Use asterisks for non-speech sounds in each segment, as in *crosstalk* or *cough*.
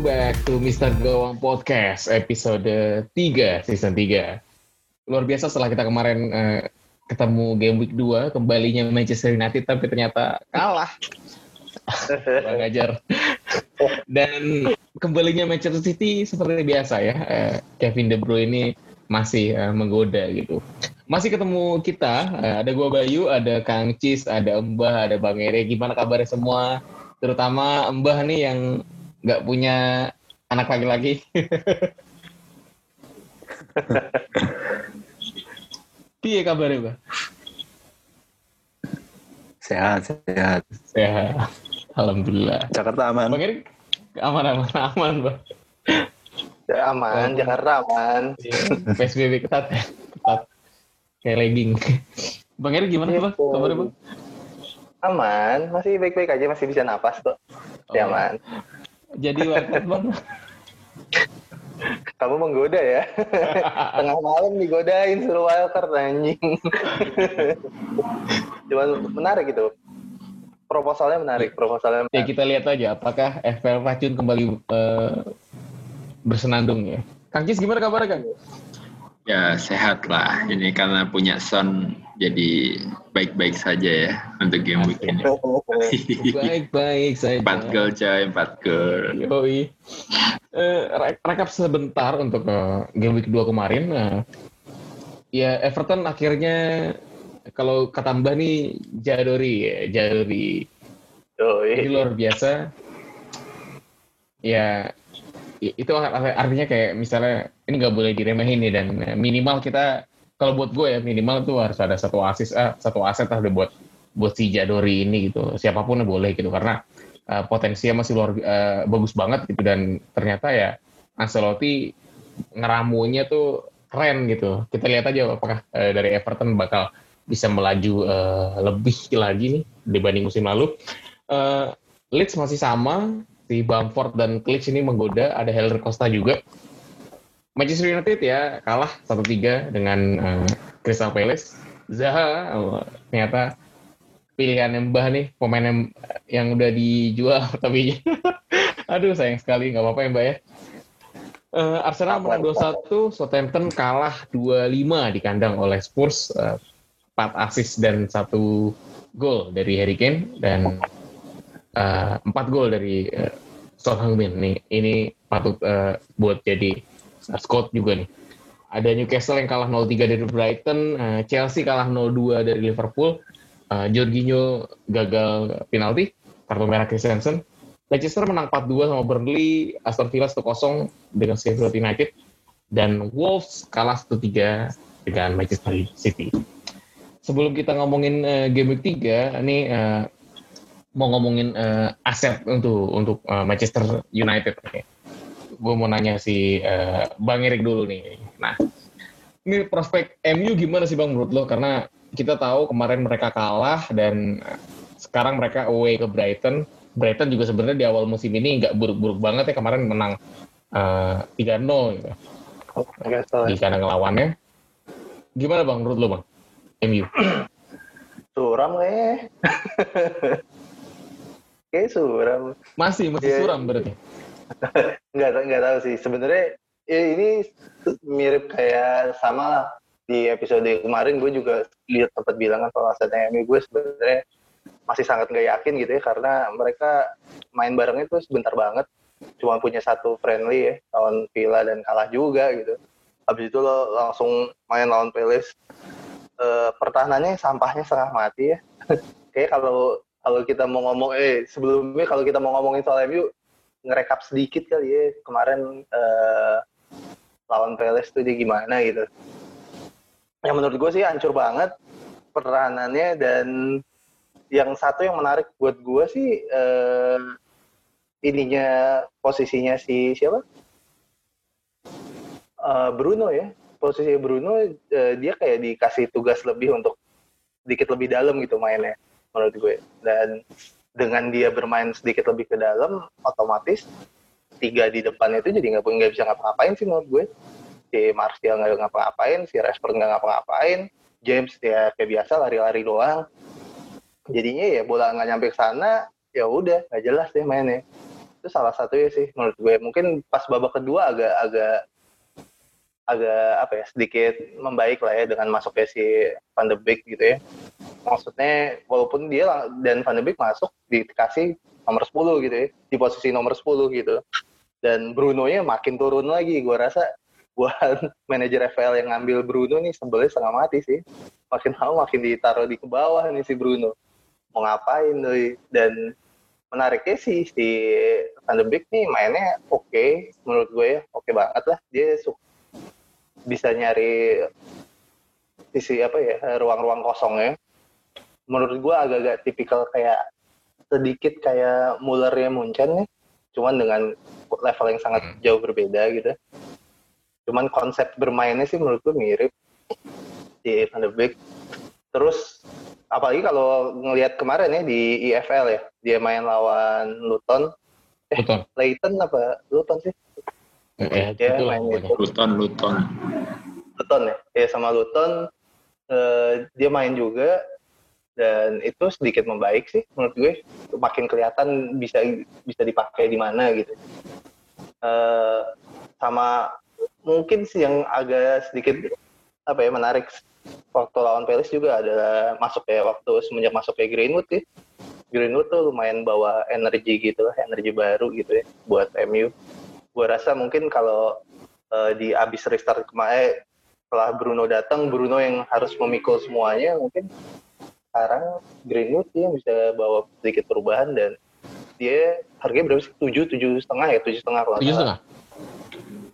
welcome back to Mr. Gawang Podcast episode 3 season 3. Luar biasa setelah kita kemarin uh, ketemu game week 2 kembalinya Manchester United tapi ternyata kalah. Bang ajar. Dan kembalinya Manchester City seperti biasa ya. Uh, Kevin De Bruyne ini masih uh, menggoda gitu. Masih ketemu kita, uh, ada gua Bayu, ada Kang Cis, ada Mbah, ada Bang Ere. Gimana kabarnya semua? Terutama Mbah nih yang nggak punya anak laki-laki. *laughs* Piye kabarnya, Mbah? Sehat, sehat. Sehat. Alhamdulillah. Jakarta aman. Bang Erik, aman, aman, aman, Mbah. Ya, aman, Jakarta aman. Iya, PSBB ketat ya, ketat. Kayak legging. Bang Erik gimana, Bang? Kabarnya, Bang? Aman, masih baik-baik aja, masih bisa napas kok. Oh. aman. Jadi Bang? *laughs* Kamu menggoda ya? *laughs* Tengah malam digodain suruh wildcard anjing. Cuman menarik itu. Proposalnya menarik, proposalnya Ya menarik. kita lihat aja apakah FPL Racun kembali eh, bersenandung ya. Kang Cis gimana kabarnya, Kang? Ya sehat lah. Ini karena punya son jadi baik-baik saja ya untuk game week ini. *laughs* Baik-baik saja. Empat gol coy, empat gol. Yoi. Eh, re- rekap sebentar untuk eh, game week 2 kemarin. Nah, ya Everton akhirnya kalau kata Mbah nih Jadori ya, Jadori. Yoi. luar biasa. Ya itu ar- artinya kayak misalnya ini nggak boleh diremehin nih dan eh, minimal kita kalau buat gue ya minimal tuh harus ada satu asis ah, satu aset lah buat buat si Jadori ini gitu. Siapa pun boleh gitu karena eh, potensinya masih luar eh, bagus banget gitu. Dan ternyata ya Ancelotti ngeramunya tuh keren gitu. Kita lihat aja apakah eh, dari Everton bakal bisa melaju eh, lebih lagi nih dibanding musim lalu. Eh, Leeds masih sama si Bamford dan Klitsch ini menggoda ada Helder Costa juga. Manchester United ya kalah 1-3 dengan eh, Crystal Palace. Zaha oh, ternyata pilihan Mbah nih pemain yang, yang udah dijual *laughs* tapi *laughs* aduh sayang sekali nggak apa-apa ya Mbak ya. Eh, Arsenal menang 2-1 Southampton kalah 2-5 di kandang oleh Spurs eh, 4 assist dan satu gol dari Harry Kane dan eh, empat gol dari uh, Son Heung-min nih ini patut eh, buat jadi uh, Scott juga nih. Ada Newcastle yang kalah 0-3 dari Brighton eh, Chelsea kalah 0-2 dari Liverpool eh, Jorginho gagal penalti kartu merah Christensen Leicester menang 4-2 sama Burnley Aston Villa 1-0 dengan Sheffield United dan Wolves kalah 1-3 dengan Manchester City. Sebelum kita ngomongin eh, game week 3 ini eh, mau ngomongin eh, aset untuk untuk eh, Manchester United. Gue mau nanya si eh, Bang Erik dulu nih. Nah, ini prospek MU gimana sih Bang menurut lo? Karena kita tahu kemarin mereka kalah dan sekarang mereka away ke Brighton. Brighton juga sebenarnya di awal musim ini nggak buruk-buruk banget ya kemarin menang eh, 3-0 gitu di kandang lawannya. Gimana Bang menurut lo Bang? MU. Suram kayaknya. *laughs* Kayak suram. Masih masih Iya. suram berarti. *laughs* Nggak, nggak tahu sih. Sebenarnya ya ini mirip kayak sama lah. Di episode kemarin gue juga lihat tempat bilang kan soal asetnya MU gue sebenarnya masih sangat nggak yakin gitu ya karena mereka main bareng itu sebentar banget cuma punya satu friendly ya lawan Villa dan kalah juga gitu habis itu lo langsung main lawan Palace Eh, pertahanannya sampahnya setengah mati ya *laughs* kayak kalau kalau kita mau ngomong eh sebelumnya kalau kita mau ngomongin soal MU ngerekap sedikit kali ya. Kemarin eh, lawan Palace tuh dia gimana gitu. Yang menurut gue sih hancur banget pertahanannya dan yang satu yang menarik buat gue sih eh, ininya posisinya si siapa? Eh, Bruno ya. Posisi Bruno eh, dia kayak dikasih tugas lebih untuk sedikit lebih dalam gitu mainnya menurut gue. Dan dengan dia bermain sedikit lebih ke dalam otomatis tiga di depan itu jadi nggak nggak bisa ngapa-ngapain sih menurut gue. Si Martial nggak ngapa-ngapain si Rashford nggak ngapa-ngapain James ya kayak biasa lari-lari doang. Jadinya ya bola nggak nyampe ke sana ya udah nggak jelas deh mainnya. Itu salah satunya sih menurut gue. Mungkin pas babak kedua agak agak agak apa ya sedikit membaik lah ya dengan masuknya si Van de Beek gitu ya maksudnya walaupun dia dan Van de Beek masuk dikasih nomor 10 gitu ya di posisi nomor 10 gitu. Dan Bruno-nya makin turun lagi. Gue rasa buat *laughs* manajer FPL yang ngambil Bruno nih sebelnya setengah mati sih. Makin lama makin ditaruh di ke bawah nih si Bruno. Mau ngapain doi? Dan menariknya sih si Van de Beek nih mainnya oke menurut gue ya oke banget lah. Dia su- bisa nyari sisi apa ya ruang-ruang kosongnya menurut gue agak-agak tipikal kayak sedikit kayak Muller-nya Munchen nih. Cuman dengan level yang sangat Hmm. jauh berbeda gitu. Cuman konsep bermainnya sih menurut gue mirip di Van de Beek terus apalagi kalau ngelihat kemarin ya di IFL ya dia main lawan Luton. Betul. Leighton apa? Luton sih? Eh, Dia itulah main itu. Luton, Luton. Luton ya? Ya sama Luton. Eh, dia main juga dan itu sedikit membaik sih menurut gue. Makin kelihatan bisa bisa dipakai di mana gitu. Eh, sama mungkin sih yang agak sedikit apa ya menarik. Waktu lawan Palace juga adalah masuk ya waktu semenjak masuk ke Greenwood ya Greenwood tuh lumayan bawa energi gitu lah energi baru gitu ya buat MU gue rasa mungkin kalau eh, di abis restart kemarin setelah Bruno datang Bruno yang harus memikul semuanya mungkin sekarang Greenwood dia bisa bawa sedikit perubahan dan dia harganya berapa sih? Tujuh tujuh setengah ya tujuh setengah kalau Tujuh setengah.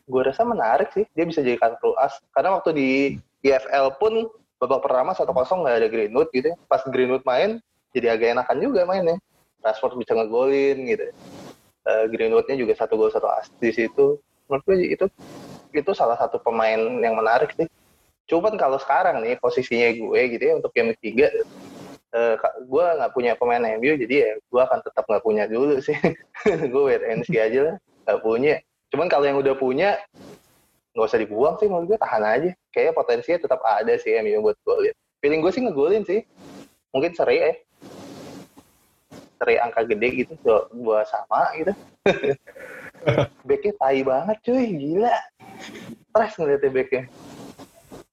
gue rasa menarik sih dia bisa jadikan pro as. Karena waktu di IFL pun babak pertama satu kosong nggak ada Greenwood gitu ya. pas Greenwood main jadi agak enakan juga mainnya. Rashford bisa ngegolin gitu Eh, Greenwoodnya juga satu gol satu as di situ. Menurut gue itu itu salah satu pemain yang menarik sih cuman kalau sekarang nih posisinya gue gitu ya untuk game ketiga eh, gue nggak punya pemain MU jadi ya gue akan tetap nggak punya dulu sih. *laughs* Gue wait and see aja lah nggak punya. Cuman kalau yang udah punya nggak usah dibuang sih menurut gue tahan aja. Kayaknya potensinya tetap ada sih MU buat golin feeling gue sih ngegolin sih. Mungkin seri eh seri angka gede gitu buat sama gitu. *laughs* Backnya tai banget cuy gila. Stres ngeliatnya backnya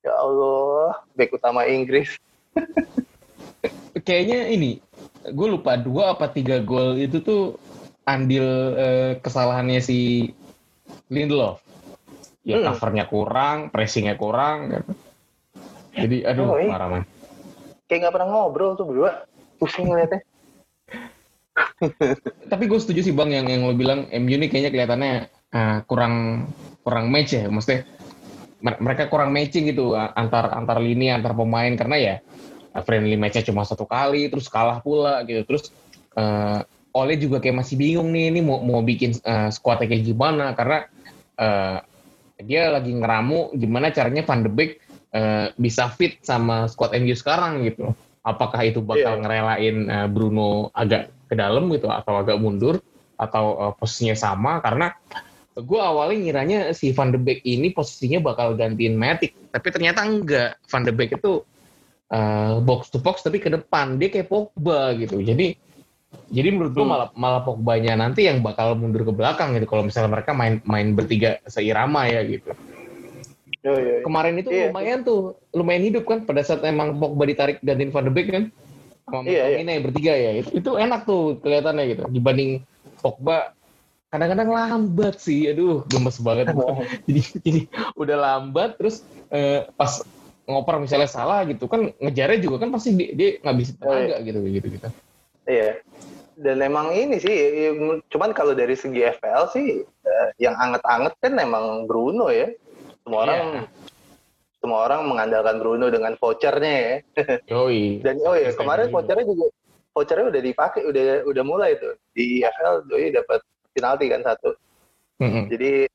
ya Allah back utama Inggris *laughs* Kayaknya ini, gue lupa dua apa tiga gol itu tuh andil eh, kesalahannya si Lindelof. Ya Hmm. covernya kurang, pressingnya kurang. Gitu. Jadi aduh Oh, iya. parah man. kayak nggak pernah ngobrol tuh berdua pusing ngeliatnya *laughs* Tapi gue setuju sih bang yang yang lo bilang MU ini kayaknya kelihatannya ah, kurang kurang match ya, maksudnya mereka kurang matching gitu antar antar lini antar pemain karena ya friendly matchnya cuma satu kali terus kalah pula gitu terus eh Ole juga kayak masih bingung nih ini mau mau bikin eh, squadnya kayak gimana karena eh, dia lagi ngeramu gimana caranya Van de Beek eh, bisa fit sama squad MU sekarang gitu. Apakah itu bakal Iya. ngerelain eh, Bruno agak ke dalam gitu atau agak mundur atau eh, posisinya sama karena gue awalnya ngiranya si Van de Beek ini posisinya bakal gantiin Matic. Tapi ternyata enggak. Van de Beek itu eh, box to box tapi ke depan. Dia kayak Pogba gitu. Jadi jadi menurut gue malah malah Pogbanya nanti yang bakal mundur ke belakang gitu. Kalau misalnya mereka main main bertiga seirama ya gitu. Yo, yo, yo. kemarin itu Iya. lumayan tuh. Lumayan hidup kan pada saat emang Pogba ditarik gantiin Van de Beek kan? Sama Iya, iya. ini yang bertiga ya. Itu, itu enak tuh kelihatannya gitu. Dibanding Pogba kadang-kadang lambat sih aduh gemes banget *laughs* jadi jadi udah lambat terus eh, pas ngoper misalnya salah gitu kan ngejarnya juga kan pasti dia, dia ngabisin Oh, iya. tenaga gitu gitu gitu Iya. Dan emang ini sih, ya, cuman kalau dari segi FPL sih, eh, yang anget-anget kan emang Bruno ya. Semua orang, Iya. semua orang mengandalkan Bruno dengan vouchernya ya. *laughs* Yoi. Dan oh ya kemarin vouchernya juga, vouchernya udah dipakai, udah udah mulai tuh di FPL Doi dapat penalti kan satu. Mm-mm. Jadi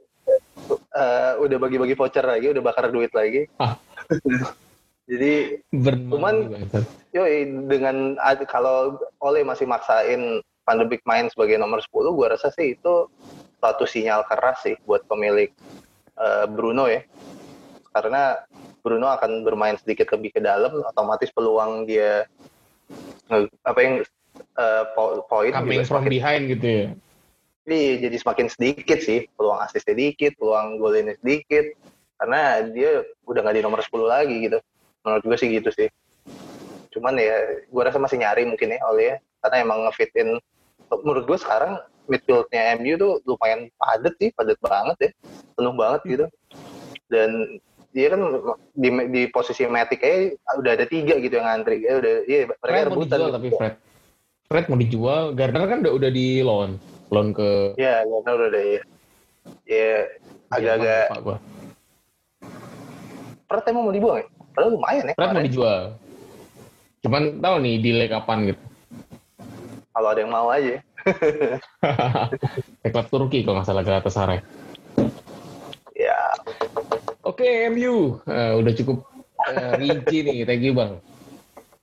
eh, udah bagi-bagi voucher lagi, udah bakar duit lagi. Ah. *laughs* Jadi Bermain Cuman-. Yoi, dengan kalau Ole masih maksain Beek main sebagai nomor 10, gue rasa sih itu suatu sinyal keras sih buat pemilik eh, Bruno ya. Karena Bruno akan bermain sedikit lebih ke dalam, otomatis peluang dia apa yang eh, po- poin coming juga from semakin behind gitu ya Iya, jadi semakin sedikit sih peluang asis sedikit, peluang gol ini sedikit karena dia udah nggak di nomor 10 lagi gitu. Menurut gue sih gitu sih. Cuman ya, gue rasa masih nyari mungkin ya oleh ya, karena emang ngefitin. Menurut gue sekarang midfieldnya MU tuh lumayan padat sih, padat banget ya, penuh banget gitu. Dan dia kan di, di posisi Matic kayak udah ada tiga gitu yang ngantri. Ya udah, iya mereka Fred mau rebutan. dijual gitu. tapi Fred. Fred mau dijual, Gardner kan udah, udah di loan. Loan ke Ya, ya udah udah ya. Ya agak-agak. Fred emang mau dibuang ya? Padahal lumayan ya. Fred mau dijual. Cuman tahu nih delay kapan gitu. Kalau ada yang mau aja. *laughs* Ke klub Turki kalau nggak salah Galatasaray. Ya, Oke MU, Eh, udah cukup eh, rinci nih, thank you bang.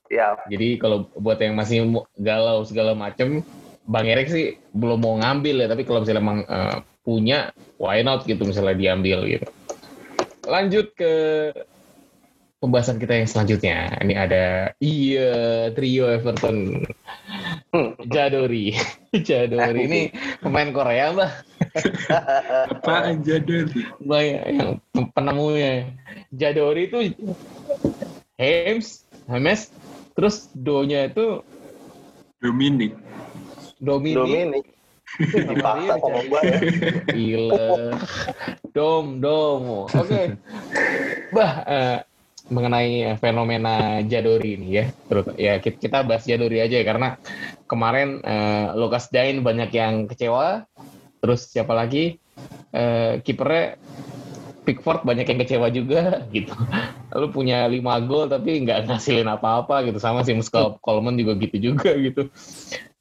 ya. Jadi kalau buat yang masih galau segala macem, Bang Erik sih belum mau ngambil ya, tapi kalau misalnya emang eh, punya, why not gitu misalnya diambil gitu. Lanjut ke pembahasan kita yang selanjutnya. Ini ada iya trio Everton. Hmm. Jadori. *laughs* Jadori ini pemain Korea mbak. Apaan jadul? Mbak yang penemunya. Jadori itu Hames, Hames, terus Do-nya itu Dominic. Dominic. Dominic. Dipaksa sama gua ya. Gila. *laughs* Dom, dom. Oke. Bah, eh, mengenai fenomena Jadori ini ya. Terus ya kita, bahas Jadori aja ya karena kemarin eh, Lucas Dain banyak yang kecewa. Terus siapa lagi? Eh, kipernya Pickford banyak yang kecewa juga *laughs* gitu. Lalu punya 5 gol tapi nggak ngasilin apa-apa gitu. Sama sih Muscal Coleman juga gitu juga gitu.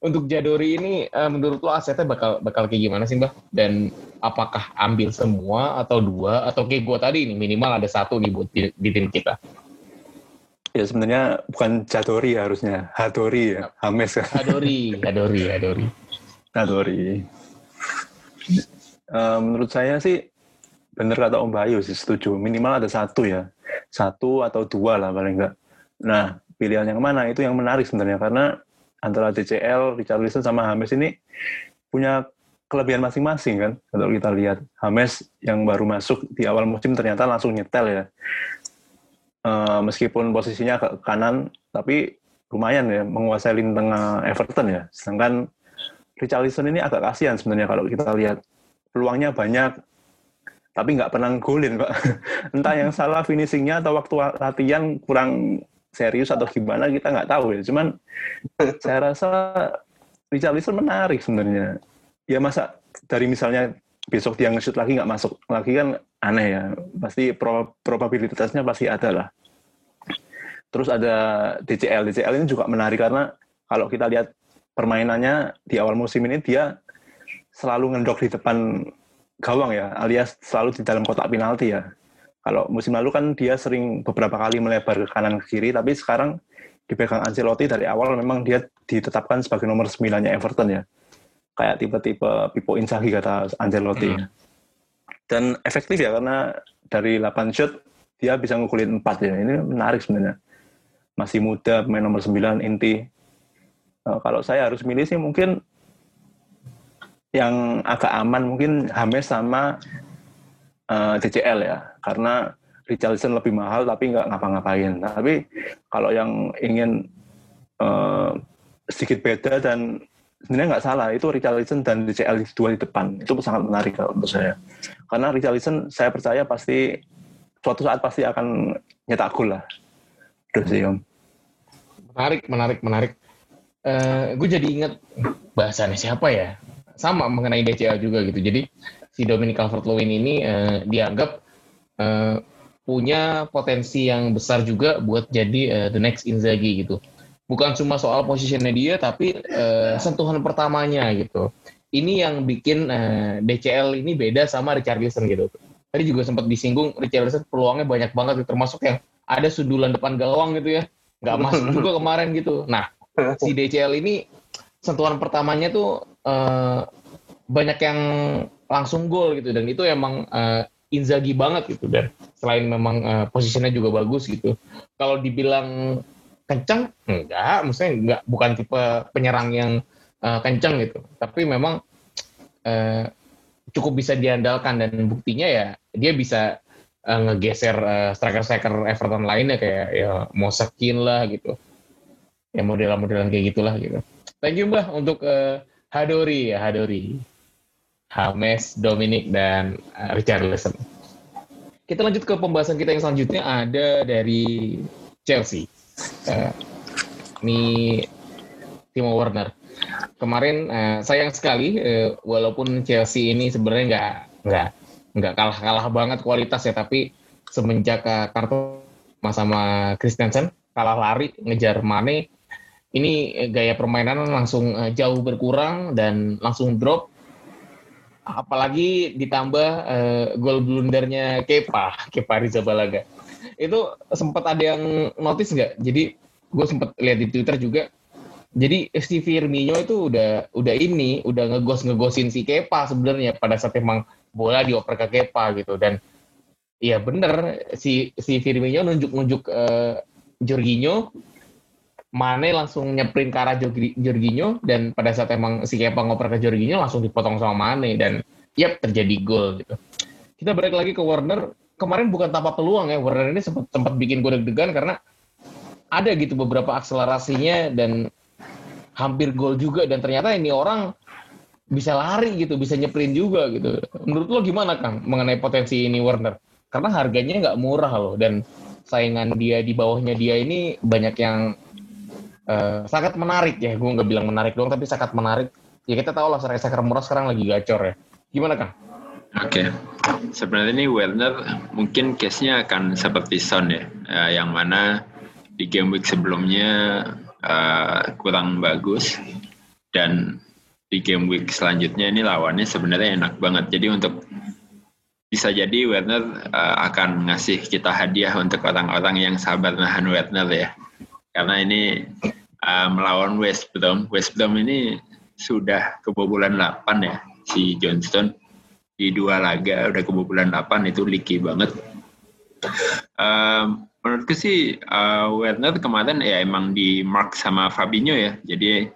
Untuk Jadori ini eh, menurut lo asetnya bakal bakal kayak gimana sih Mbak? Dan apakah ambil semua atau dua atau kayak gue tadi nih minimal ada satu nih buat di, di tim kita. Ya sebenarnya bukan Jadori ya harusnya, Hadori ya, Hames kan. Adori, Adori, Adori. Hadori. Eh, menurut saya sih bener kata Om Bayu sih setuju. Minimal ada satu ya, satu atau dua lah paling enggak. Nah pilihan yang mana itu yang menarik sebenarnya karena antara DCL, Richarlison sama Hames ini punya kelebihan masing-masing kan. Kalau kita lihat Hames yang baru masuk di awal musim ternyata langsung nyetel ya. Eh, meskipun posisinya ke kanan, tapi lumayan ya menguasai lini tengah Everton ya. Sedangkan Richarlison ini agak kasihan sebenarnya kalau kita lihat peluangnya banyak, tapi nggak pernah golin pak. *laughs* Entah yang salah finishingnya atau waktu latihan kurang serius atau gimana kita nggak tahu ya. Cuman saya rasa Richarlison menarik sebenarnya. Ya masa dari misalnya besok dia nge-shoot lagi nggak masuk lagi kan aneh ya. Pasti pro- probabilitasnya pasti ada lah. Terus ada DCL. DCL ini juga menarik karena kalau kita lihat permainannya di awal musim ini dia selalu ngendok di depan gawang ya, alias selalu di dalam kotak penalti ya. Kalau musim lalu kan dia sering beberapa kali melebar ke kanan ke kiri, tapi sekarang dipegang Ancelotti dari awal memang dia ditetapkan sebagai nomor 9-nya Everton ya. Kayak tipe-tipe Pipo Inzaghi kata Ancelotti. Hmm. Dan efektif ya karena dari 8 shot dia bisa ngukulin 4 ya. Ini menarik sebenarnya. Masih muda, pemain nomor 9 inti. Eh, kalau saya harus milih sih mungkin yang agak aman mungkin Hames sama eh, DCL ya karena Richarlison lebih mahal tapi nggak ngapa-ngapain tapi kalau yang ingin eh, sedikit beda dan sebenarnya nggak salah itu Richarlison dan DCL dua di depan itu sangat menarik kalau menurut saya karena Richarlison saya percaya pasti suatu saat pasti akan nyetak gol lah itu sih om Menarik, menarik, menarik. Eh gue jadi inget bahasannya siapa ya? Sama mengenai DCL juga gitu. Jadi si Dominic Calvert-Lewin ini eh, dianggap eh, punya potensi yang besar juga buat jadi eh, the next Inzaghi gitu. Bukan cuma soal posisinya dia, tapi eh, sentuhan pertamanya gitu. Ini yang bikin eh, DCL ini beda sama Richarlison gitu. Tadi juga sempat disinggung Richarlison peluangnya banyak banget, gitu. termasuk yang ada sundulan depan gawang gitu ya nggak masuk juga *laughs* kemarin gitu. Nah, si DCL ini sentuhan pertamanya tuh eh, banyak yang langsung gol gitu dan itu emang eh, Inzaghi banget gitu dan selain memang eh, posisinya juga bagus gitu. Kalau dibilang kencang enggak, maksudnya enggak bukan tipe penyerang yang eh, kencang gitu. Tapi memang uh, cukup bisa diandalkan dan buktinya ya dia bisa uh, ngegeser uh, striker-striker Everton lainnya kayak ya Mosakin lah gitu. Ya model-modelan kayak gitulah gitu. Thank you Mbah untuk uh, Hadori ya Hadori. Hames, Dominic dan uh, Richard Listen. Kita lanjut ke pembahasan kita yang selanjutnya ada dari Chelsea. Uh, ini Timo Werner. Kemarin uh, sayang sekali, uh, walaupun Chelsea ini sebenarnya nggak nggak nggak kalah kalah banget kualitas ya, tapi semenjak uh, kartu sama Christensen kalah lari ngejar Mane, ini gaya permainan langsung uh, jauh berkurang dan langsung drop apalagi ditambah uh, gol blundernya Kepa, *laughs* Kepa Rizabalaga. Itu sempat ada yang notice nggak? Jadi gue sempat lihat di Twitter juga. Jadi si Firmino itu udah udah ini, udah ngegos ngegosin si Kepa sebenarnya pada saat emang bola dioper ke Kepa gitu dan iya bener si si Firmino nunjuk-nunjuk uh, Jorginho Mane langsung nyeprin ke arah Jorginho dan pada saat emang si Kepa ngoper ke Jorginho langsung dipotong sama Mane dan yep terjadi gol gitu. Kita balik lagi ke Warner. Kemarin bukan tanpa peluang ya Warner ini sempat sempat bikin gue deg-degan karena ada gitu beberapa akselerasinya dan hampir gol juga dan ternyata ini orang bisa lari gitu, bisa nyeprin juga gitu. Menurut lo gimana Kang mengenai potensi ini Warner? Karena harganya nggak murah loh dan saingan dia di bawahnya dia ini banyak yang uh, sangat menarik ya. Gue nggak bilang menarik doang, tapi sangat menarik. Ya kita tahu lah striker murah sekarang lagi gacor ya. Gimana kang? Oke, okay. sebenarnya ini Werner mungkin case-nya akan seperti Son ya, uh, yang mana di game week sebelumnya uh, kurang bagus dan di game week selanjutnya ini lawannya sebenarnya enak banget. Jadi untuk bisa jadi Werner uh, akan ngasih kita hadiah untuk orang-orang yang sabar nahan Werner ya. Karena ini uh, melawan West Brom. West Brom ini sudah kebobolan 8 ya si Johnston di dua laga udah kebobolan 8 itu leaky banget. Uh, menurutku sih uh, Werner kemarin ya emang di mark sama Fabinho ya. Jadi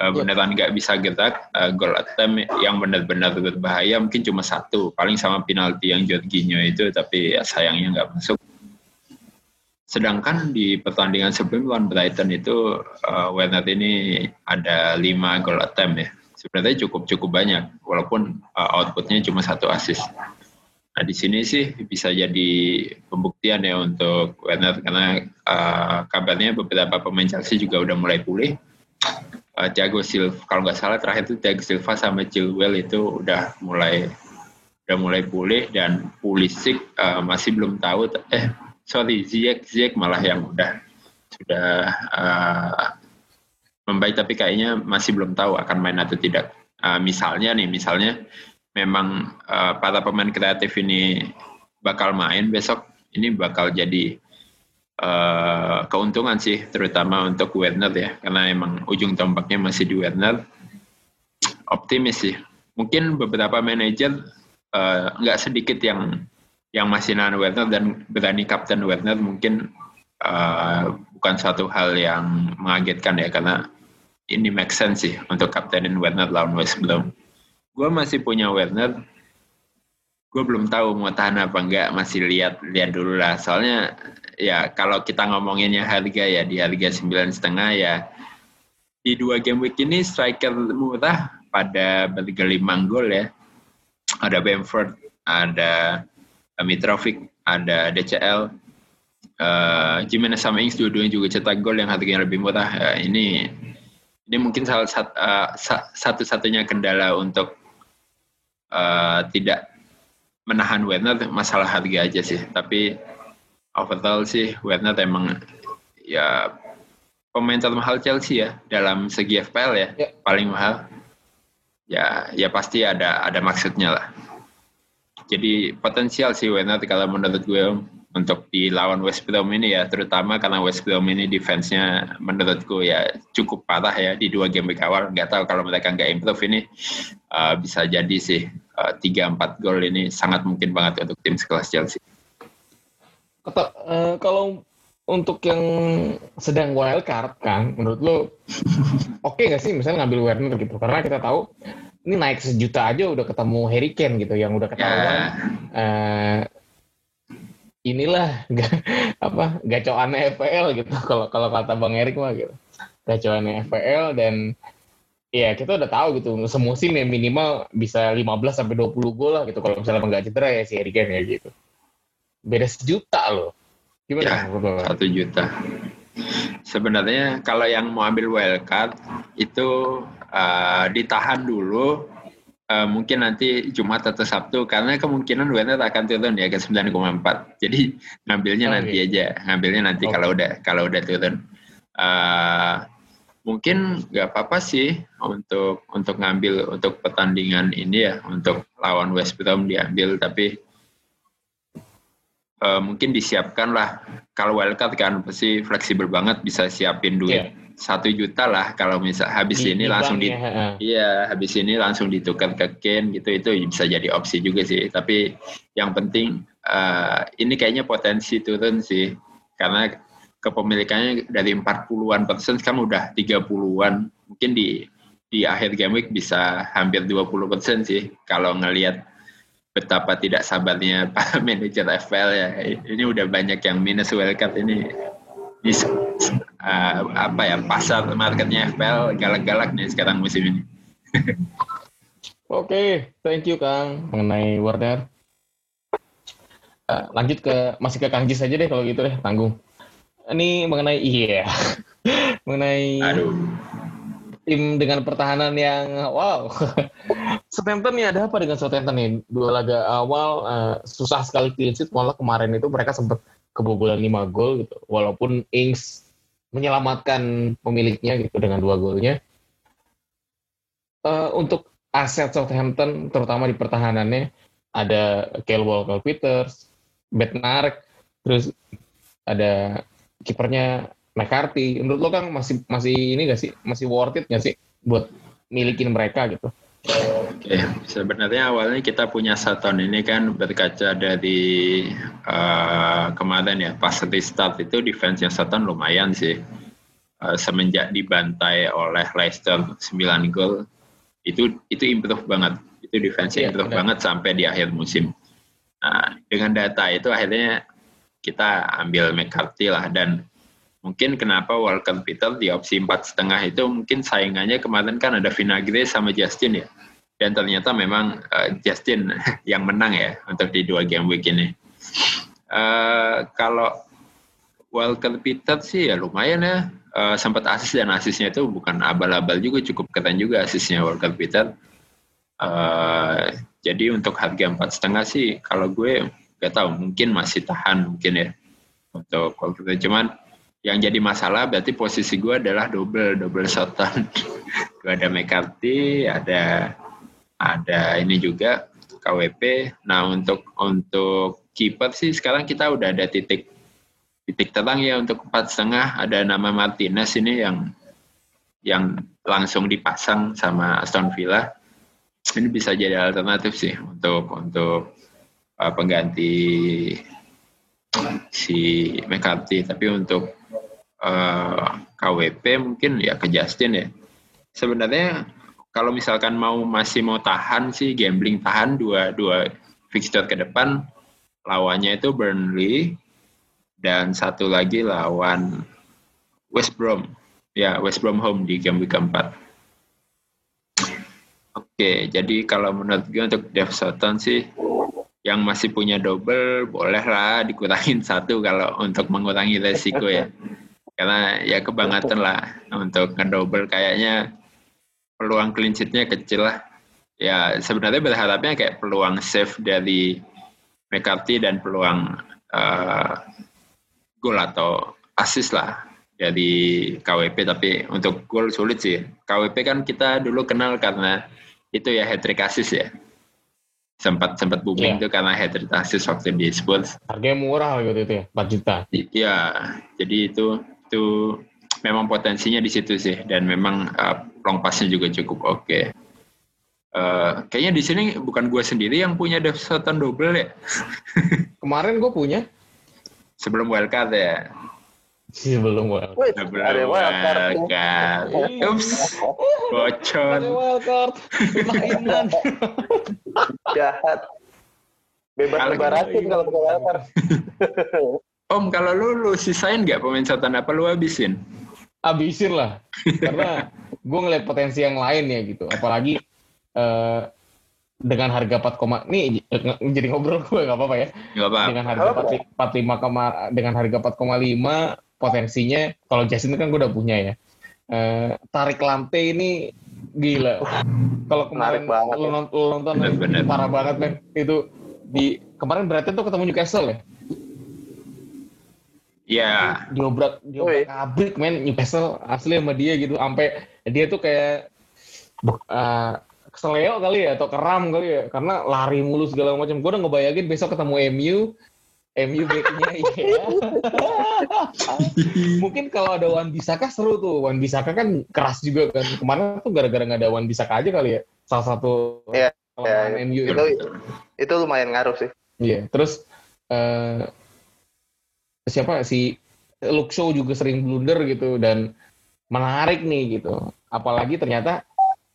uh, beneran nggak bisa gerak uh, goal attempt yang benar-benar berbahaya mungkin cuma satu paling sama penalti yang Jorginho itu tapi ya sayangnya nggak masuk Sedangkan di pertandingan sebelum lawan Brighton itu uh, Werner ini ada 5 gol attempt ya. Sebenarnya cukup cukup banyak walaupun uh, outputnya cuma satu assist. Nah di sini sih bisa jadi pembuktian ya untuk Werner karena uh, kabarnya beberapa pemain Chelsea juga udah mulai pulih. Uh, Thiago Silva kalau nggak salah terakhir itu Thiago Silva sama Chilwell itu udah mulai udah mulai pulih dan Pulisic uh, masih belum tahu eh sorry Ziyech Ziyech malah yang udah sudah uh, membaik tapi kayaknya masih belum tahu akan main atau tidak. Uh, misalnya nih, misalnya memang uh, para pemain kreatif ini bakal main besok, ini bakal jadi uh, keuntungan sih, terutama untuk Werner ya, karena emang ujung tombaknya masih di Werner. Optimis sih. Mungkin beberapa manajer nggak uh, sedikit yang yang masih nahan Werner dan berani kapten Werner mungkin uh, bukan suatu hal yang mengagetkan ya karena ini make sense sih untuk kaptenin Werner lawan West Brom. Gue masih punya Werner, gue belum tahu mau tahan apa enggak, masih lihat lihat dulu lah. Soalnya ya kalau kita ngomonginnya harga ya di harga sembilan setengah ya di dua game week ini striker murah pada bertiga lima gol ya. Ada Bamford, ada Mitrovic, ada DCL, uh, eh, Jimenez sama Ings dua-duanya juga cetak gol yang harganya lebih murah. Uh, ini ini mungkin salah sat, uh, satu-satunya kendala untuk uh, tidak menahan Werner masalah harga aja sih. Tapi overall sih Werner emang ya pemain termahal Chelsea ya dalam segi FPL ya, ya. paling mahal. Ya ya pasti ada ada maksudnya lah jadi potensial sih Werner kalau menurut gue untuk di lawan West Brom ini ya terutama karena West Brom ini defense-nya menurutku ya cukup parah ya di dua game week awal nggak tahu kalau mereka nggak improve ini uh, bisa jadi sih uh, tiga empat gol ini sangat mungkin banget untuk tim sekelas Chelsea. Kata, uh, kalau untuk yang sedang wild card kan menurut lo *laughs* oke okay nggak sih misalnya ngambil Werner gitu karena kita tahu ini naik sejuta aja udah ketemu Harry Kane gitu yang udah ketahuan Ya, eh, inilah *laughs* ga- apa gacoan FPL gitu. *laughs* Kalau kalau kata Bang Erik mah gitu. Gacoan FPL dan ya kita udah tahu gitu semusim ya minimal bisa 15 sampai 20 gol lah gitu. Kalau misalnya nggak cedera ya si Harry Kane ya gitu. Beda sejuta loh. Gimana Ya. satu juta. Sebenarnya kalau yang mau ambil wildcard itu eh, ditahan dulu. Eh, mungkin nanti Jumat atau Sabtu karena kemungkinan Werner akan turun ya ke 9,4. Jadi ngambilnya Oh, nanti aja, ngambilnya nanti Oke. kalau udah kalau udah turun. Eh, mungkin nggak apa-apa sih untuk untuk ngambil untuk pertandingan ini ya untuk lawan West Brom diambil tapi eh, mungkin disiapkan lah kalau wildcard kan pasti fleksibel banget bisa siapin duit satu juta lah kalau misal habis Di- ini di langsung bank di ya, iya habis ini langsung ditukar ke Ken gitu itu bisa jadi opsi juga sih. Tapi yang penting eh, ini kayaknya potensi turun sih. Karena kepemilikannya dari 40-an persen sekarang udah 30-an mungkin di di akhir game week bisa hampir 20 persen sih. Kalau ngelihat betapa tidak sabarnya para *laughs* manajer FPL ya. Ini udah banyak yang minus wildcard ini s- uh, apa ya pasar marketnya FPL galak-galak nih sekarang musim ini *laughs* Oke, thank you Kang mengenai Werner. Eh, lanjut ke masih ke Kang Jis aja deh kalau gitu deh tanggung. Ini mengenai iya, *laughs* mengenai aduh tim dengan pertahanan yang wow. *laughs* Southampton nih ada apa dengan Southampton nih? Dua laga awal eh, susah sekali clean sheet, malah kemarin itu mereka sempat kebobolan 5 gol gitu. Walaupun Ings menyelamatkan pemiliknya gitu dengan dua golnya. Eh, untuk aset Southampton terutama di pertahanannya ada Kyle Walker-Peters, Bednarek, terus ada kipernya McCarthy. Menurut lo kan masih masih ini gak sih? Masih worth it gak sih buat milikin mereka gitu? Oke, sebenarnya awalnya kita punya Saturn ini kan berkaca dari eh, kemarin ya pas restart itu defense-nya Saturn lumayan sih. Eh, semenjak dibantai oleh Leicester 9 gol itu itu improve banget. Itu defense-nya Iya, improve benar. banget sampai di akhir musim. Nah, dengan data itu akhirnya kita ambil McCarthy lah dan mungkin kenapa Walker Peter di opsi empat setengah itu mungkin saingannya kemarin kan ada Vinagre sama Justin ya. Dan ternyata memang eh, Justin *laughs* yang menang ya untuk di dua game week ini. Eh, kalau Walker Peter sih ya lumayan ya. Eh, sempat asis dan asisnya itu bukan abal-abal juga cukup keren juga asisnya Walker Peter Eh, jadi untuk harga empat setengah sih kalau gue nggak tahu mungkin masih tahan mungkin ya untuk Walker Peter cuman yang jadi masalah berarti posisi gue adalah double double shotan. *laughs* Gue ada McCarthy ada ada ini juga KWP nah untuk untuk kiper sih sekarang kita udah ada titik titik terang ya untuk empat setengah. Ada nama Martinez ini yang yang langsung dipasang sama Aston Villa. Ini bisa jadi alternatif sih untuk untuk uh, pengganti si McCarthy. Tapi untuk eh, KWP mungkin ya ke Justin ya. Sebenarnya kalau misalkan mau masih mau tahan sih gambling tahan dua dua fixture ke depan lawannya itu Burnley dan satu lagi lawan West Brom. Ya West Brom home di game week keempat. Oke, jadi kalau menurut gue untuk Dev Soton sih yang masih punya double bolehlah dikurangin *laughs* satu kalau untuk mengurangi resiko ya. Karena ya kebangetan lah untuk ngedouble kayaknya peluang clean sheet-nya kecil lah. Ya sebenarnya berharapnya kayak peluang save dari McCarthy dan peluang eh, gol atau assist lah dari KWP tapi untuk gol sulit sih. KWP kan kita dulu kenal karena itu ya hat trick assist ya. Sempat sempat booming Iya. tuh karena trick assist waktu di Spurs. Harganya murah gitu itu ya, 4 juta. Iya, jadi itu itu memang potensinya di situ sih dan memang uh, long pass-nya juga cukup oke. Eh, kayaknya di sini bukan gue sendiri yang punya Sutton double ya *laughs* Kemarin gue punya, sebelum wildcard ya. Sih belum wild. Wih, Udah ada wildcard. wildcard. Iya. Ups, *laughs* bocor. Ada wildcard. *laughs* Jahat. Bebas Kalau ngebaratin kalau pakai wildcard. *laughs* Om, kalau lu, lu sisain nggak pemain apa lu habisin? Abisin lah. Karena gue ngeliat potensi yang lain ya gitu. Apalagi eh, dengan harga 4, koma- nih jadi ngobrol gue nggak apa-apa ya. Nggak apa Dengan harga Apa? 45 koma dengan harga 4,5 potensinya kalau Justin kan gue udah punya ya. Eh, tarik Lamte ini gila. Kalau kemarin banget lu, ya. nont- lu nonton Bener-bener. parah banget men. Itu di kemarin berarti tuh ketemu Newcastle ya. Ya, diobrak Woi. diobrak abrik men Newcastle asli sama dia gitu sampai dia tuh kayak uh, keseleo kali ya atau keram kali ya karena lari mulu segala macam gue udah ngebayangin besok ketemu MU MU backnya iya *laughs* mungkin kalau ada Wan Bisaka seru tuh Wan Bisaka kan keras juga kan kemarin tuh gara-gara nggak ada Wan Bisaka aja kali ya salah satu Iya, kelemahan iya. MU Itu itu lumayan ngaruh sih. Iya, terus eh siapa si Luke Shaw juga sering blunder gitu dan menarik nih gitu. Apalagi ternyata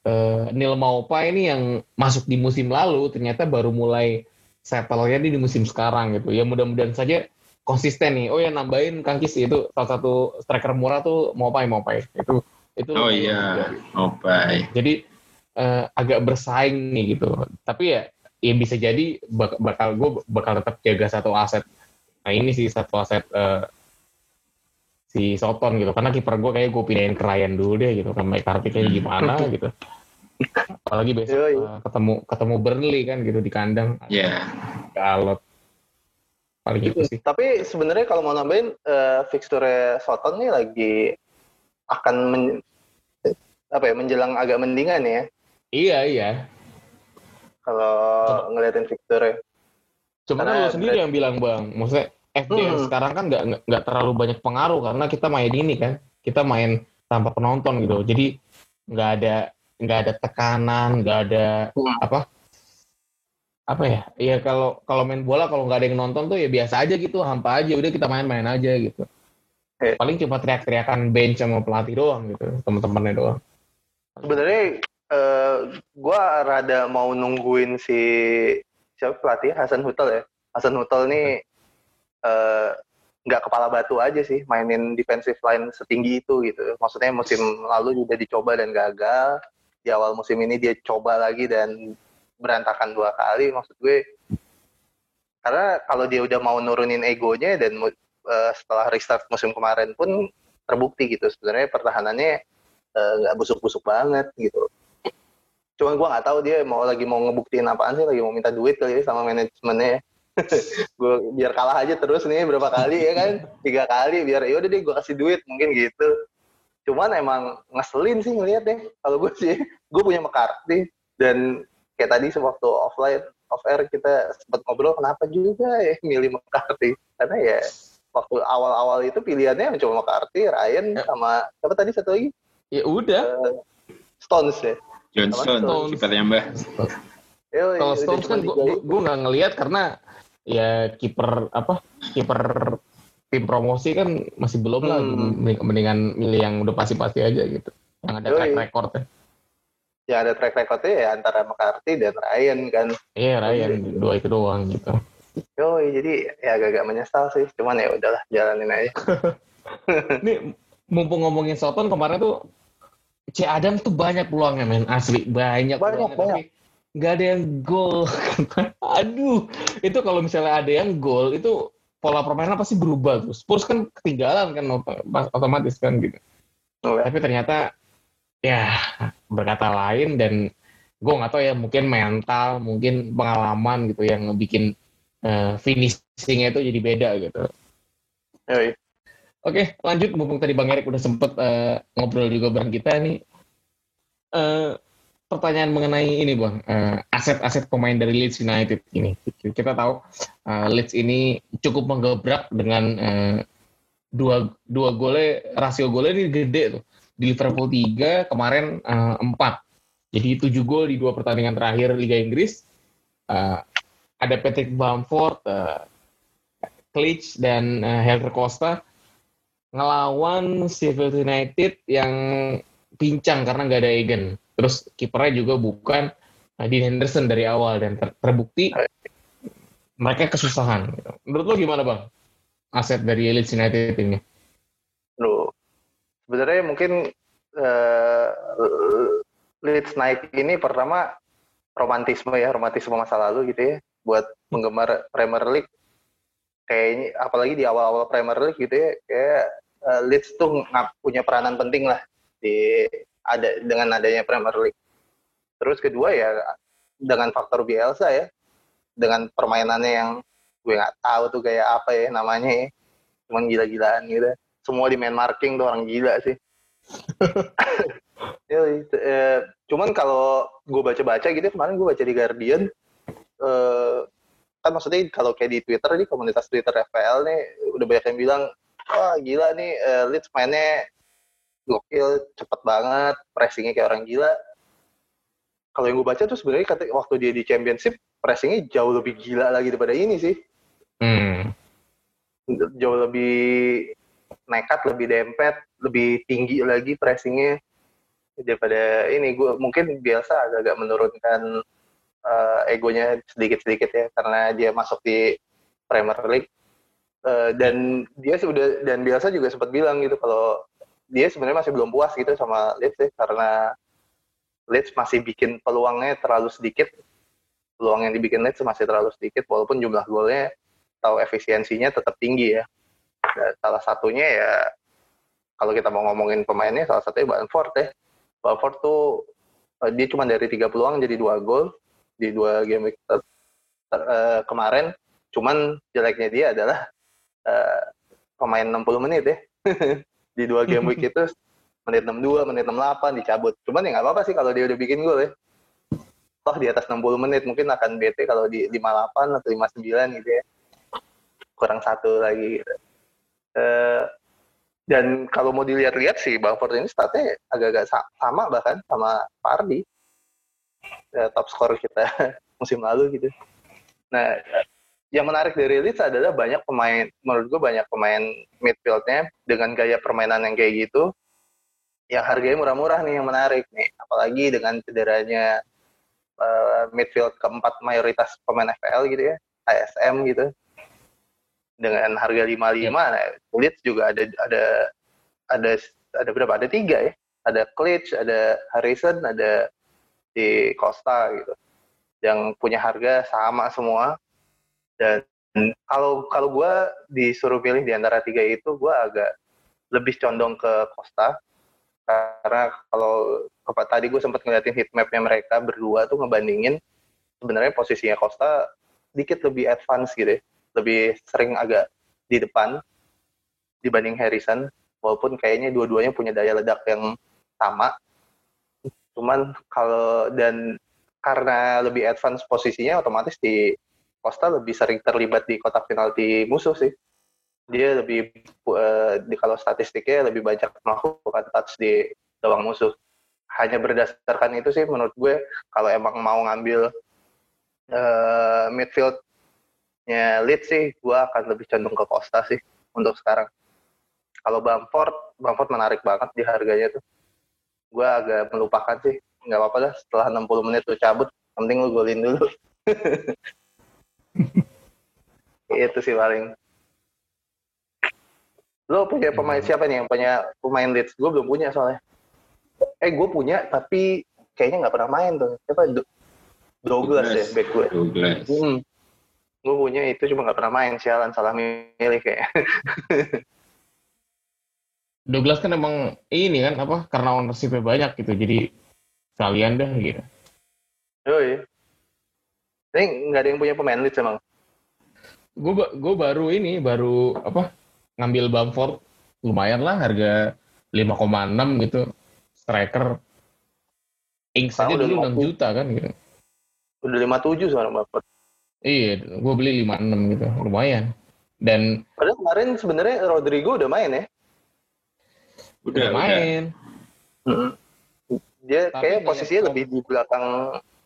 eh, Neil Maupa ini yang masuk di musim lalu ternyata baru mulai settle-nya di musim sekarang gitu. Ya mudah-mudahan saja konsisten nih. Oh ya nambahin Kang Kis itu salah satu striker murah tuh Maupai Maupai. Itu itu oh iya, juga. oh baik. Jadi eh, agak bersaing nih gitu. Tapi ya ya bisa jadi bak- bakal gue bakal tetap jaga satu aset. Nah ini sih satu aset eh, si Soton gitu. Karena kiper gue kayak gue pindahin ke Ryan dulu deh gitu. Sama Icardi kayak gimana gitu. Apalagi besok Yoi. eh, ketemu ketemu Burnley kan gitu di kandang. Ya, Galot. Paling itu sih. Tapi sebenarnya kalau mau nambahin eh, fixture Soton nih lagi akan men- apa ya menjelang agak mendingan ya Iya iya. kalau ngeliatin fixture. Cuma kan lo sendiri yang bilang bang, maksudnya FPL Hmm. sekarang kan nggak nggak- nggak terlalu banyak pengaruh karena kita main ini kan, kita main tanpa penonton gitu, jadi nggak ada nggak ada tekanan, nggak ada Hmm. apa apa ya, ya kalau kalau main bola kalau nggak ada yang nonton tuh ya biasa aja gitu, hampa aja, udah kita main-main aja gitu. Eh. Paling cuma teriak-teriakan bench sama pelatih doang gitu, teman-temannya doang. Sebenarnya eh, gua rada mau nungguin si siapa pelatih Hasan Hutel ya. Hasan Hutel nih eh, nggak kepala batu aja sih mainin defensive line setinggi itu gitu. Maksudnya musim lalu juga dicoba dan gagal. Di awal musim ini dia coba lagi dan berantakan dua kali. Maksud gue karena kalau dia udah mau nurunin egonya dan eh, setelah restart musim kemarin pun terbukti gitu sebenarnya pertahanannya eh, nggak busuk-busuk banget gitu. Cuma gua nggak tahu dia mau lagi mau ngebuktiin apaan sih, lagi mau minta duit kali ya sama manajemennya. *laughs* gue biar kalah aja terus nih berapa kali ya kan, tiga kali biar ya udah deh gue kasih duit mungkin gitu. Cuman emang ngeselin sih ngeliat deh. Kalau gue sih, gue punya McCarthy dan kayak tadi sewaktu offline off air kita sempat ngobrol kenapa juga ya *laughs* milih McCarthy karena ya waktu awal-awal itu pilihannya cuma McCarthy, Ryan Ya. sama siapa tadi satu lagi Ya udah, Eh, Stones ya. Johnson, Stones. kipernya Mbah. Yo, kalau Stones kan gue nggak ngelihat karena ya kiper apa kiper tim promosi kan masih belum lah Hmm. Mending- mendingan milih yang udah pasti-pasti aja gitu yang ada Yoi. track record ya yang ada track recordnya ya antara McCarthy dan Ryan kan. iya Ryan dua itu doang gitu Yo, jadi ya agak-agak menyesal sih. Cuman ya udahlah jalanin aja. *laughs* ini mumpung ngomongin Soton kemarin tuh C Adam tuh banyak peluangnya men asli banyak Banyak, peluangnya, banyak. nggak ada yang gol *laughs* aduh itu kalau misalnya ada yang gol itu pola permainan pasti berubah tuh Spurs kan ketinggalan kan ot- otomatis kan gitu Oh, tapi ternyata ya berkata lain dan gue nggak tahu ya mungkin mental mungkin pengalaman gitu yang bikin eh, finishingnya itu jadi beda gitu Yoi. Oke, lanjut. Mumpung tadi Bang Erik udah sempet eh, ngobrol juga bareng kita nih. Eh, pertanyaan mengenai ini, Bang. Eh, aset-aset pemain dari Leeds United ini. Kita tahu eh, Leeds ini cukup menggebrak dengan eh, dua dua golnya, rasio golnya ini gede tuh. Di Liverpool 3, kemarin eh, 4. Jadi 7 gol di dua pertandingan terakhir Liga Inggris. Eh, ada Patrick Bamford, eh, Klitsch, dan eh, Helder Costa ngelawan Sheffield United yang pincang karena nggak ada Egan. Terus kipernya juga bukan Dean Henderson dari awal dan ter terbukti mereka kesusahan. Menurut lo gimana bang? Aset dari Leeds United ini? Loh, sebenarnya mungkin uh, Leeds naik ini pertama romantisme ya, romantisme masa lalu gitu ya, buat penggemar Premier League. Kayaknya, apalagi di awal-awal Premier League gitu ya, kayak uh, Leeds tuh nggak punya peranan penting lah di ada dengan adanya Premier League. Terus kedua ya dengan faktor Bielsa ya, dengan permainannya yang gue nggak tahu tuh kayak apa ya namanya ya, cuman gila-gilaan gitu. Semua di main marking tuh orang gila sih. *laughs* ya, eh, cuman kalau gue baca-baca gitu kemarin gue baca di Guardian, eh, kan maksudnya kalau kayak di Twitter di komunitas Twitter FPL nih udah banyak yang bilang wah gila nih uh, Leeds mainnya gokil, cepet banget, pressingnya kayak orang gila. Kalau yang gue baca tuh sebenarnya kata waktu dia di championship pressingnya jauh lebih gila lagi daripada ini sih. Hmm. Jauh lebih nekat, lebih dempet, lebih tinggi lagi pressingnya daripada ini. Gue mungkin biasa agak-agak menurunkan uh, egonya sedikit-sedikit ya karena dia masuk di Premier League. Uh, dan dia sudah dan biasa juga sempat bilang gitu kalau dia sebenarnya masih belum puas gitu sama Leeds ya, karena Leeds masih bikin peluangnya terlalu sedikit. Peluang yang dibikin Leeds masih terlalu sedikit, walaupun jumlah golnya atau efisiensinya tetap tinggi ya. Dan salah satunya ya, kalau kita mau ngomongin pemainnya, salah satunya Bamford ya. Bamford tuh, eh, dia cuma dari tiga peluang jadi dua gol di dua game ter, ter, uh, kemarin. Cuman jeleknya dia adalah uh, pemain 60 menit ya. *laughs* di dua game week *laughs* itu menit 62, menit 68 dicabut. Cuman ya nggak apa-apa sih kalau dia udah bikin gol ya. Toh di atas 60 menit mungkin akan bete kalau di 58 atau 59 gitu ya. Kurang satu lagi gitu. Uh, dan kalau mau dilihat-lihat sih Bamford ini statnya agak-agak sama bahkan sama Pardi. Uh, top skor kita *laughs* musim lalu gitu. Nah, yang menarik dari Leeds adalah banyak pemain, menurut gue banyak pemain midfieldnya dengan gaya permainan yang kayak gitu, yang harganya murah-murah nih yang menarik nih. Apalagi dengan cederanya uh, midfield keempat mayoritas pemain FPL gitu ya, ASM gitu. Dengan harga 55, yeah. nah, Leeds juga ada ada ada ada berapa? Ada tiga ya. Ada Klitsch, ada Harrison, ada di Costa gitu. Yang punya harga sama semua dan kalau kalau gue disuruh pilih di antara tiga itu gue agak lebih condong ke Costa. Karena kalau tadi gue sempat ngeliatin heatmapnya mereka berdua tuh ngebandingin sebenarnya posisinya Costa dikit lebih advance gitu ya. lebih sering agak di depan dibanding Harrison. Walaupun kayaknya dua-duanya punya daya ledak yang sama. Cuman kalau dan karena lebih advance posisinya otomatis di Costa lebih sering terlibat di kotak penalti musuh sih. Dia lebih uh, di kalau statistiknya lebih banyak melakukan touch di gawang musuh. Hanya berdasarkan itu sih menurut gue kalau emang mau ngambil uh, midfieldnya lead sih, gue akan lebih cenderung ke Costa sih untuk sekarang. Kalau Bamford, Bamford menarik banget di harganya tuh. Gue agak melupakan sih, nggak apa-apa lah setelah 60 menit tuh cabut, penting lu golin dulu. *laughs* *laughs* itu sih paling. Lo punya pemain hmm. siapa nih yang punya pemain Leeds? Gue belum punya soalnya. Eh gue punya tapi kayaknya nggak pernah main tuh. Siapa? Do Douglas, ya back gue Douglas. Hmm. gue punya itu cuma nggak pernah main sialan salah milih kayak *laughs* Douglas kan emang ini kan apa karena ownershipnya banyak gitu. Jadi kalian dah gitu. Oh iya ini nggak ada yang punya pemain Leeds emang. Gue gue baru ini baru apa ngambil Bamford. Lumayan lah harga 5,6 gitu striker. Ings aja dulu 6 juta kan gitu. Udah 57 sekarang Bamford. Iya gue beli 56 gitu lumayan. Dan padahal kemarin sebenarnya Rodrigo udah main ya? Udah, udah main. Udah. dia Tapi kayak posisinya lebih di belakang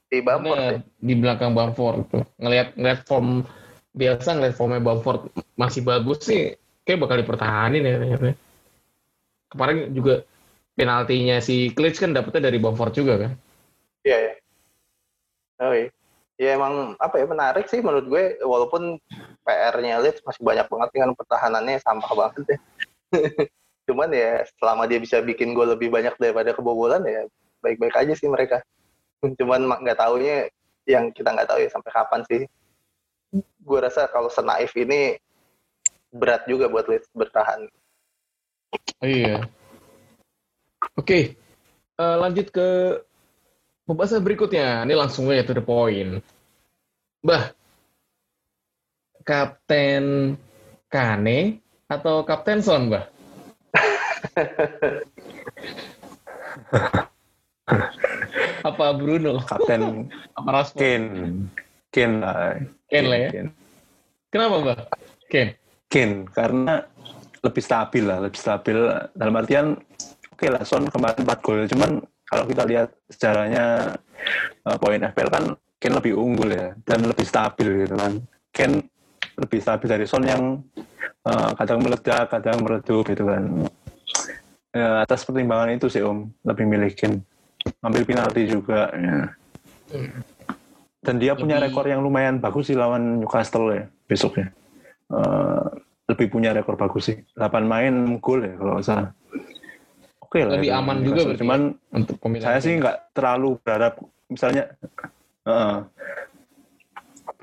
di Bamford ya? di belakang Bamford tuh ngelihat ngelihat form biasa ngeliat formnya Bamford masih bagus sih kayak bakal dipertahanin ya ternyata. kemarin juga penaltinya si Klitsch kan dapetnya dari Bamford juga kan. Iya, ya. Oh iya. Ya emang apa ya menarik sih menurut gue walaupun PR-nya Leeds masih banyak banget dengan pertahanannya sampah banget ya. *laughs* Cuman ya selama dia bisa bikin gol lebih banyak daripada kebobolan ya baik-baik aja sih mereka. *laughs* Cuman nggak taunya yang kita nggak tahu ya sampai kapan sih. Gue rasa kalau senaif ini berat juga buat Leeds bertahan. Iya. Oke, Eh, lanjut ke pembahasan berikutnya. Ini langsung aja to the point. Bah, Kapten Kane atau Kapten Son, Bah? *laughs* Apa Bruno? Kapten Apa Rashford? Kane. Kane lah. Kane lah ya. Kane. Kenapa, Bah? Kane. Kane, karena lebih stabil lah, lebih stabil. Dalam artian, oke lah, Son kemarin 4 gol. Cuman kalau kita lihat sejarahnya eh, poin FPL kan Kane lebih unggul ya, dan lebih stabil gitu kan. Kane lebih stabil dari Son yang eh, kadang meledak, kadang meredup gitu kan. Ya, atas pertimbangan itu sih Om, lebih milih Kane. Ambil penalti juga. Ya. Dan dia punya Lebih- rekor yang lumayan bagus sih lawan Newcastle ya besoknya. Eh, lebih punya rekor bagus sih. 8 main gol ya kalau salah. Oke lah. Lebih itu aman juga berarti Cuman Untuk pemilihan. saya sih nggak terlalu berharap misalnya Heeh.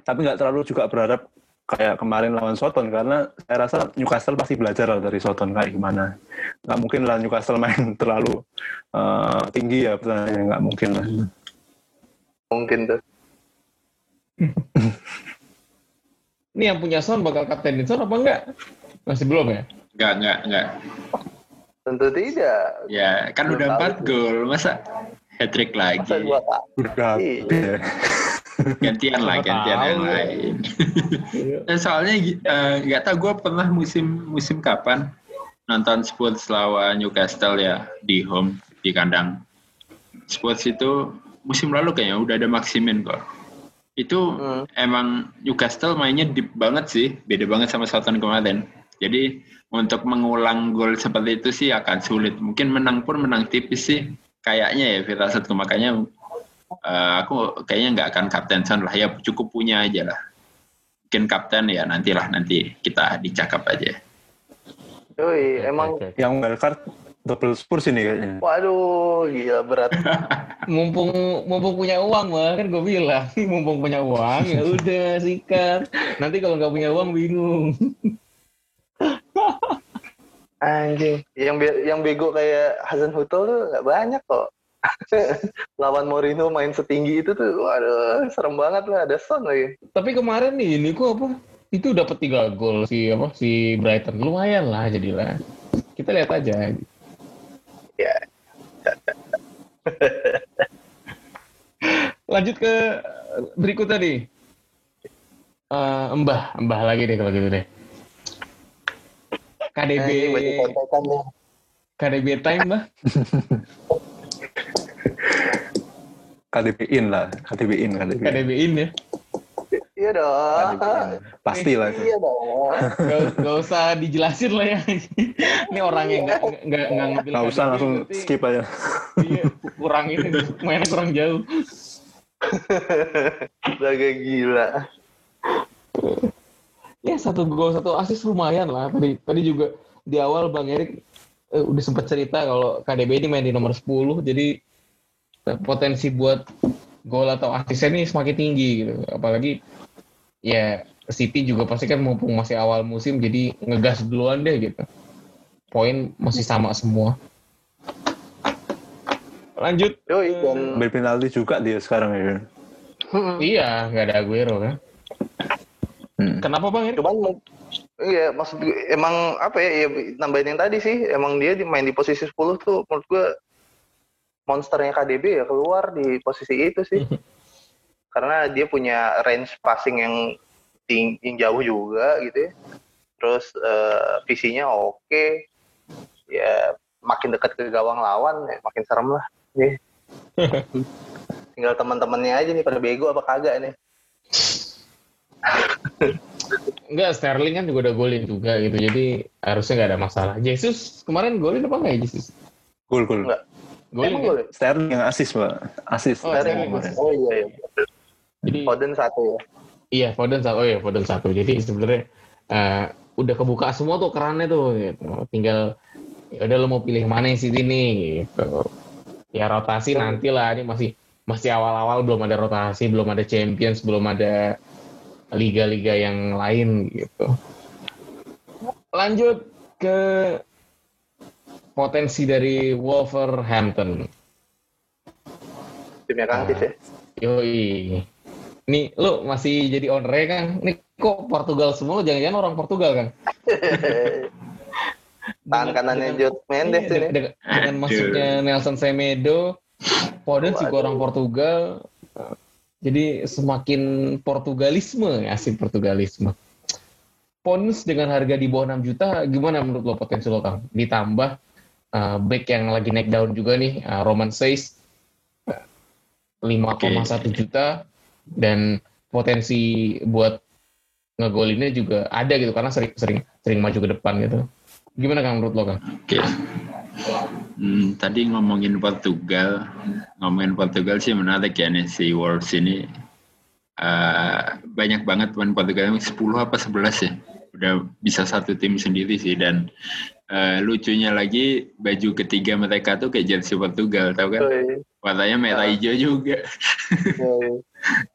tapi nggak terlalu juga berharap kayak kemarin lawan Soton karena saya rasa Newcastle pasti belajar lah dari Soton kayak gimana nggak mungkin lah Newcastle main *laughs* terlalu eh, tinggi ya pertahanannya nggak mungkin lah Mungkin tuh. *laughs* Ini yang punya Son bakal kaptenin Son apa enggak? Masih belum ya? Enggak, enggak, enggak. Tentu tidak. Ya, kan Belum udah empat gol, masa hat-trick lagi? Masa dua udah Iya. Gantian lah, gantian yang ya. lain. Dan soalnya eh, nggak tahu gue pernah musim musim kapan nonton Spurs lawan Newcastle ya di home di kandang. Spurs itu musim lalu kayaknya udah ada Maximin kok. Itu Hmm. emang Newcastle mainnya deep banget sih, beda banget sama Southampton kemarin. Jadi untuk mengulang gol seperti itu sih akan sulit. Mungkin menang pun menang tipis sih. Kayaknya ya firasatku makanya eh, aku kayaknya nggak akan kapten Son lah ya cukup punya aja lah. Mungkin kapten ya nantilah nanti kita dicakap aja. Yoi, emang yang wildcard double Spurs ini kayaknya waduh gila berat. *laughs* mumpung mumpung punya uang mah kan gue bilang *laughs* mumpung punya uang ya udah sikat nanti kalau nggak punya uang bingung Anjing, yang be- yang bego kayak Hasan Hutel tuh nggak banyak kok. *laughs* Lawan Mourinho main setinggi itu tuh, waduh, serem banget lah. Ada Son lagi. tapi kemarin nih ini kok apa itu dapat tiga gol si apa si Brighton lumayan lah jadilah kita lihat aja Ya, *laughs* lanjut ke berikut tadi Eh, Mbah Mbah lagi deh kalau gitu deh KDB kontekan nih. KDB time Mbah *laughs* KDB in lah KDB in KDB, in. KDB in ya Iya dong. Pasti lah itu Iya dong. Gak, gak usah dijelasin lah ya. Ini orang yang gak, gak, gak, gak ngambil nggak usah KDB langsung berarti skip aja Iya, kurang ini, mainnya kurang jauh. Laga gila. Ya satu gol satu asis lumayan lah. Tadi tadi juga di awal Bang Erik eh, udah sempat cerita kalau KDB ini main di nomor 10, jadi eh, potensi buat gol atau asisnya ini semakin tinggi gitu. Apalagi ya City juga pasti kan mumpung masih awal musim jadi ngegas duluan deh gitu. Poin masih sama semua. Lanjut. Yoi, dan ambil penalti juga dia sekarang ya Iya, nggak ada Aguero kan. Hmm. Kenapa Bang Erik? Iya maksud gue emang apa ya, ya nambahin yang tadi sih emang dia di- main di posisi 10 tuh menurut gue monsternya KDB ya keluar di posisi itu sih. *laughs* Karena dia punya range passing yang tinggi yang jauh juga gitu ya. Terus eh, visinya oke. Ya makin dekat ke gawang lawan ya makin serem lah. Nih *laughs* tinggal teman-temannya aja nih pada bego apa kagak nih *laughs* Enggak, Sterling kan juga udah golin juga gitu. Jadi harusnya nggak ada masalah. Jesus kemarin golin apa enggak ya Jesus? Gol gol. Enggak. Golin Emang kan? Sterling yang asis pak, asis. Oh, Sterling. Sterling. Oh iya iya. Jadi Foden satu ya. iya Foden satu. Oh iya Foden satu. Jadi sebenarnya eh, udah kebuka semua tuh kerannya tuh. Gitu. Tinggal ya udah lo mau pilih mana yang City nih gitu. Ya rotasi nanti lah. Ini masih masih awal-awal belum ada rotasi, belum ada Champions, belum ada liga-liga yang lain gitu. Lanjut ke potensi dari Wolverhampton. Timnya Kang Tis ya. Yoi. Nih, lu masih jadi owner kan? Nih kok Portugal semua? Jangan-jangan orang Portugal kan? *laughs* Tangan kanannya Jot Mendes Iya, ini. dengan, dengan masuknya Nelson Semedo, Foden juga Waduh. orang Portugal. Jadi semakin Portugalisme, asik Portugalisme. Pons dengan harga di bawah 6 juta, gimana menurut lo potensi lo Kang? Ditambah uh, back yang lagi naik down juga nih, uh, Roman Says, uh, 5,1 juta, dan potensi buat ngegolinnya juga ada gitu, karena sering sering sering maju ke depan gitu. Gimana Kang menurut lo Kang? Oke. Hmm, tadi ngomongin Portugal, ngomongin Portugal sih menarik ya nih si Wolves ini. Eh, banyak banget pemain Portugal, 10 apa 11 ya. Udah bisa satu tim sendiri sih dan eh, lucunya lagi baju ketiga mereka tuh kayak jersey Portugal, tahu kan? Warnanya merah hijau juga.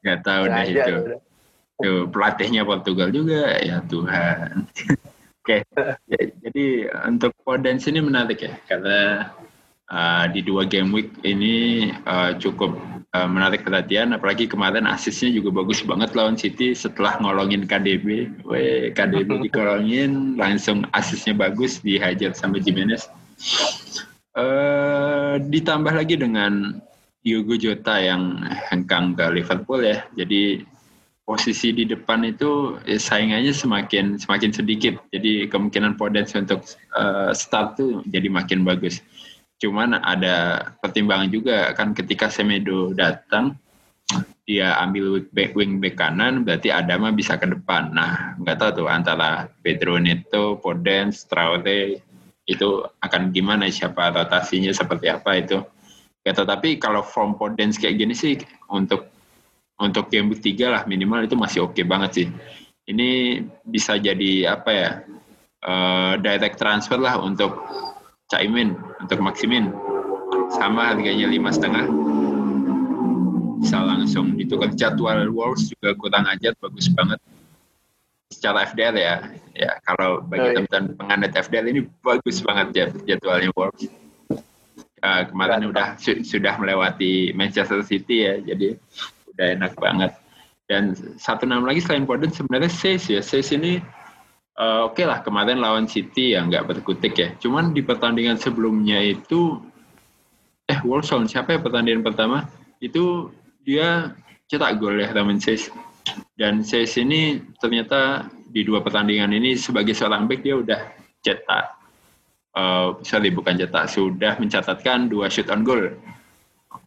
Gak tahu dah Sengaja itu. udah. Tuh, pelatihnya Portugal juga, ya Tuhan. Oke, ya, jadi untuk Podence ini menarik ya, karena uh, di dua game week ini uh, cukup uh, menarik perhatian, apalagi kemarin asisnya juga bagus banget lawan City setelah ngolongin KDB. Weh, KDB *laughs* dikolongin, langsung asisnya bagus, dihajar sama Jimenez. Eh, ditambah lagi dengan Diogo Jota yang hengkang ke Liverpool ya, jadi posisi di depan itu eh, saingannya semakin semakin sedikit. Jadi kemungkinan Podence untuk eh, start tuh jadi makin bagus. Cuman ada pertimbangan juga kan ketika Semedo datang dia ambil wing back, wing back kanan berarti Adama bisa ke depan. Nah, nggak tahu tuh antara Pedro Neto, Podence, Traore itu akan gimana siapa rotasinya seperti apa itu. Ya, tetapi kalau form Podence kayak gini sih untuk untuk game week 3 lah minimal itu masih oke banget sih. Ini bisa jadi apa ya? eh, direct transfer lah untuk Caimin, untuk Maximin. Sama harganya lima setengah. Bisa langsung ditukar jadwal Wolves juga kurang ajar, bagus banget. Secara FDL ya, ya kalau bagi Oh, iya. teman-teman penganut FDL ini bagus banget jad- jadwalnya Wolves. Eh, kemarin Mantap. udah su- sudah melewati Manchester City ya, jadi udah enak banget. Dan satu nama lagi selain Foden sebenarnya Says ya. Says ini eh, oke lah kemarin lawan City ya nggak berkutik ya. Cuman di pertandingan sebelumnya itu eh lawan siapa ya pertandingan pertama itu dia cetak gol ya Ramen Says. Dan Says ini ternyata di dua pertandingan ini sebagai seorang back dia udah cetak eh sorry bukan cetak sudah mencatatkan dua shoot on goal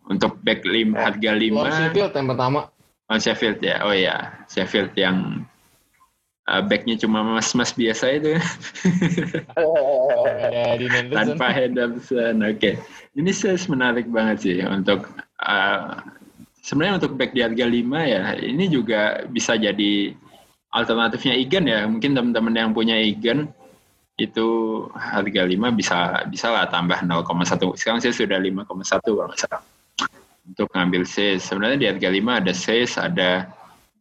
untuk back lim, Eh, harga 5 Sheffield yang pertama. Oh Sheffield ya, oh ya Sheffield yang uh, backnya cuma mas-mas biasa itu Henderson. tanpa Henderson. Oke, ini saya menarik banget sih untuk uh, sebenarnya untuk back di harga 5 ya ini juga bisa jadi alternatifnya Egan ya. Mungkin teman-teman yang punya Egan itu harga 5 bisa bisa lah tambah 0,1. Sekarang saya sudah 5,1 kalau nggak salah. Untuk ngambil Says. Sebenarnya di harga 5 ada Says, ada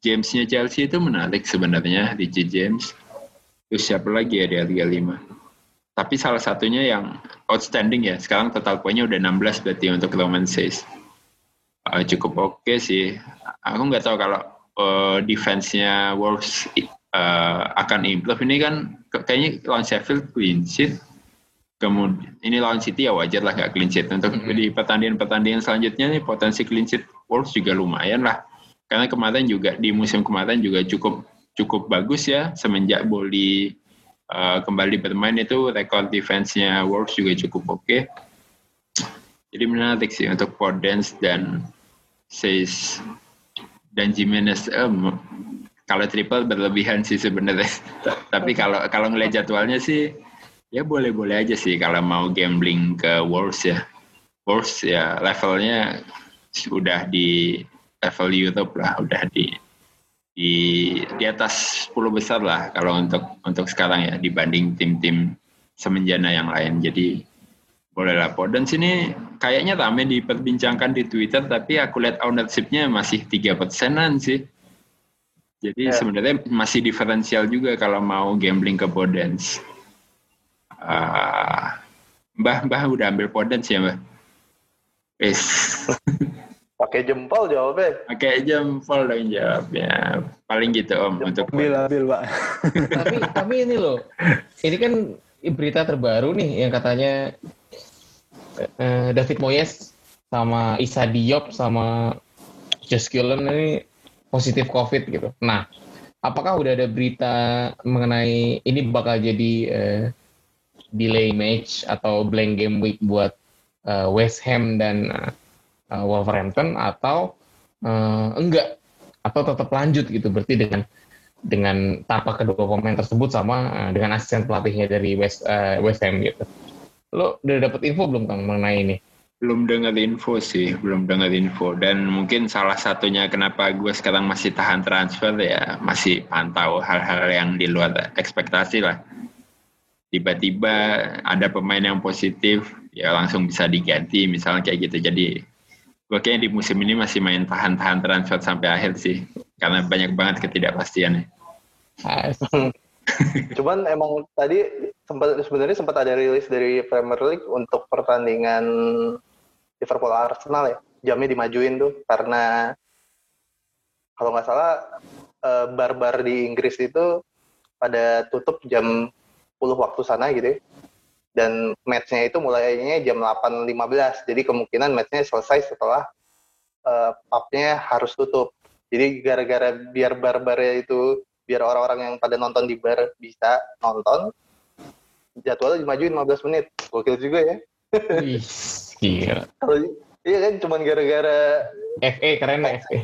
Jamesnya Chelsea itu menarik sebenarnya Richie James. Terus siapa lagi ya di harga 5? Tapi salah satunya yang outstanding ya. Sekarang total poinnya udah 16 berarti untuk Roman Says. Uh, cukup oke sih. Aku nggak tahu kalau uh, defense-nya Wolves uh, akan improve. Ini kan kayaknya lawan Sheffield clean sheet. Kemudian ini lawan City ya wajar lah nggak clean sheet. Untuk Mhm. di pertandingan-pertandingan selanjutnya nih potensi clean sheet Wolves juga lumayan lah. Karena kemarin juga di musim kemarin juga cukup cukup bagus ya semenjak Boli uh, kembali bermain itu rekor defense-nya Wolves juga cukup oke. Jadi menarik sih untuk Podence dan Says dan Jimenez. Eh, kalau triple berlebihan sih sebenarnya. *laughs* Tapi kalau kalau ngeliat jadwalnya sih ya boleh-boleh aja sih kalau mau gambling ke Wolves ya. Wolves ya levelnya sudah di level Europe lah, udah di di di atas 10 besar lah kalau untuk untuk sekarang ya dibanding tim-tim semenjana yang lain. Jadi boleh lah. Dan sini kayaknya rame diperbincangkan di Twitter, tapi aku lihat ownership-nya masih tiga persenan sih. Jadi yeah. sebenarnya masih diferensial juga kalau mau gambling ke Podens. Uh, mbah, Mbah udah ambil Podens ya, Mbah? Yes. *laughs* Pakai jempol jawabnya. Pakai jempol dong jawabnya. Paling gitu Om jempol. untuk ambil ambil Pak. *laughs* tapi tapi ini loh. Ini kan berita terbaru nih yang katanya uh, David Moyes sama Isa Diop sama Josh Cullen ini positif COVID gitu. Nah, apakah udah ada berita mengenai ini bakal jadi uh, delay match atau blank game week buat uh, West Ham dan uh, Wolverhampton atau uh, enggak atau tetap lanjut gitu berarti dengan dengan tanpa kedua pemain tersebut sama dengan asisten pelatihnya dari West uh, West Ham gitu. Lo udah dapet info belum Kang mengenai ini? Belum dengar info sih, belum dengar info. Dan mungkin salah satunya kenapa gue sekarang masih tahan transfer ya, masih pantau hal-hal yang di luar ekspektasi lah. Tiba-tiba ada pemain yang positif, ya langsung bisa diganti, misalnya kayak gitu. Jadi gue kayaknya di musim ini masih main tahan-tahan transfer sampai akhir sih. Karena banyak banget ketidakpastiannya. *laughs* Cuman emang tadi sempat sebenarnya sempat ada rilis dari Premier League untuk pertandingan Liverpool Arsenal ya. Jamnya dimajuin tuh karena kalau nggak salah eh, bar-bar di Inggris itu pada tutup jam 10 waktu sana gitu ya. Dan matchnya itu mulainya jam 8.15. Jadi kemungkinan matchnya selesai setelah uh, pubnya harus tutup. Jadi gara-gara biar bar-barnya itu biar orang-orang yang pada nonton di bar bisa nonton jadwalnya dimajuin 15 menit gokil juga ya iya iya kan cuman gara-gara FA keren FA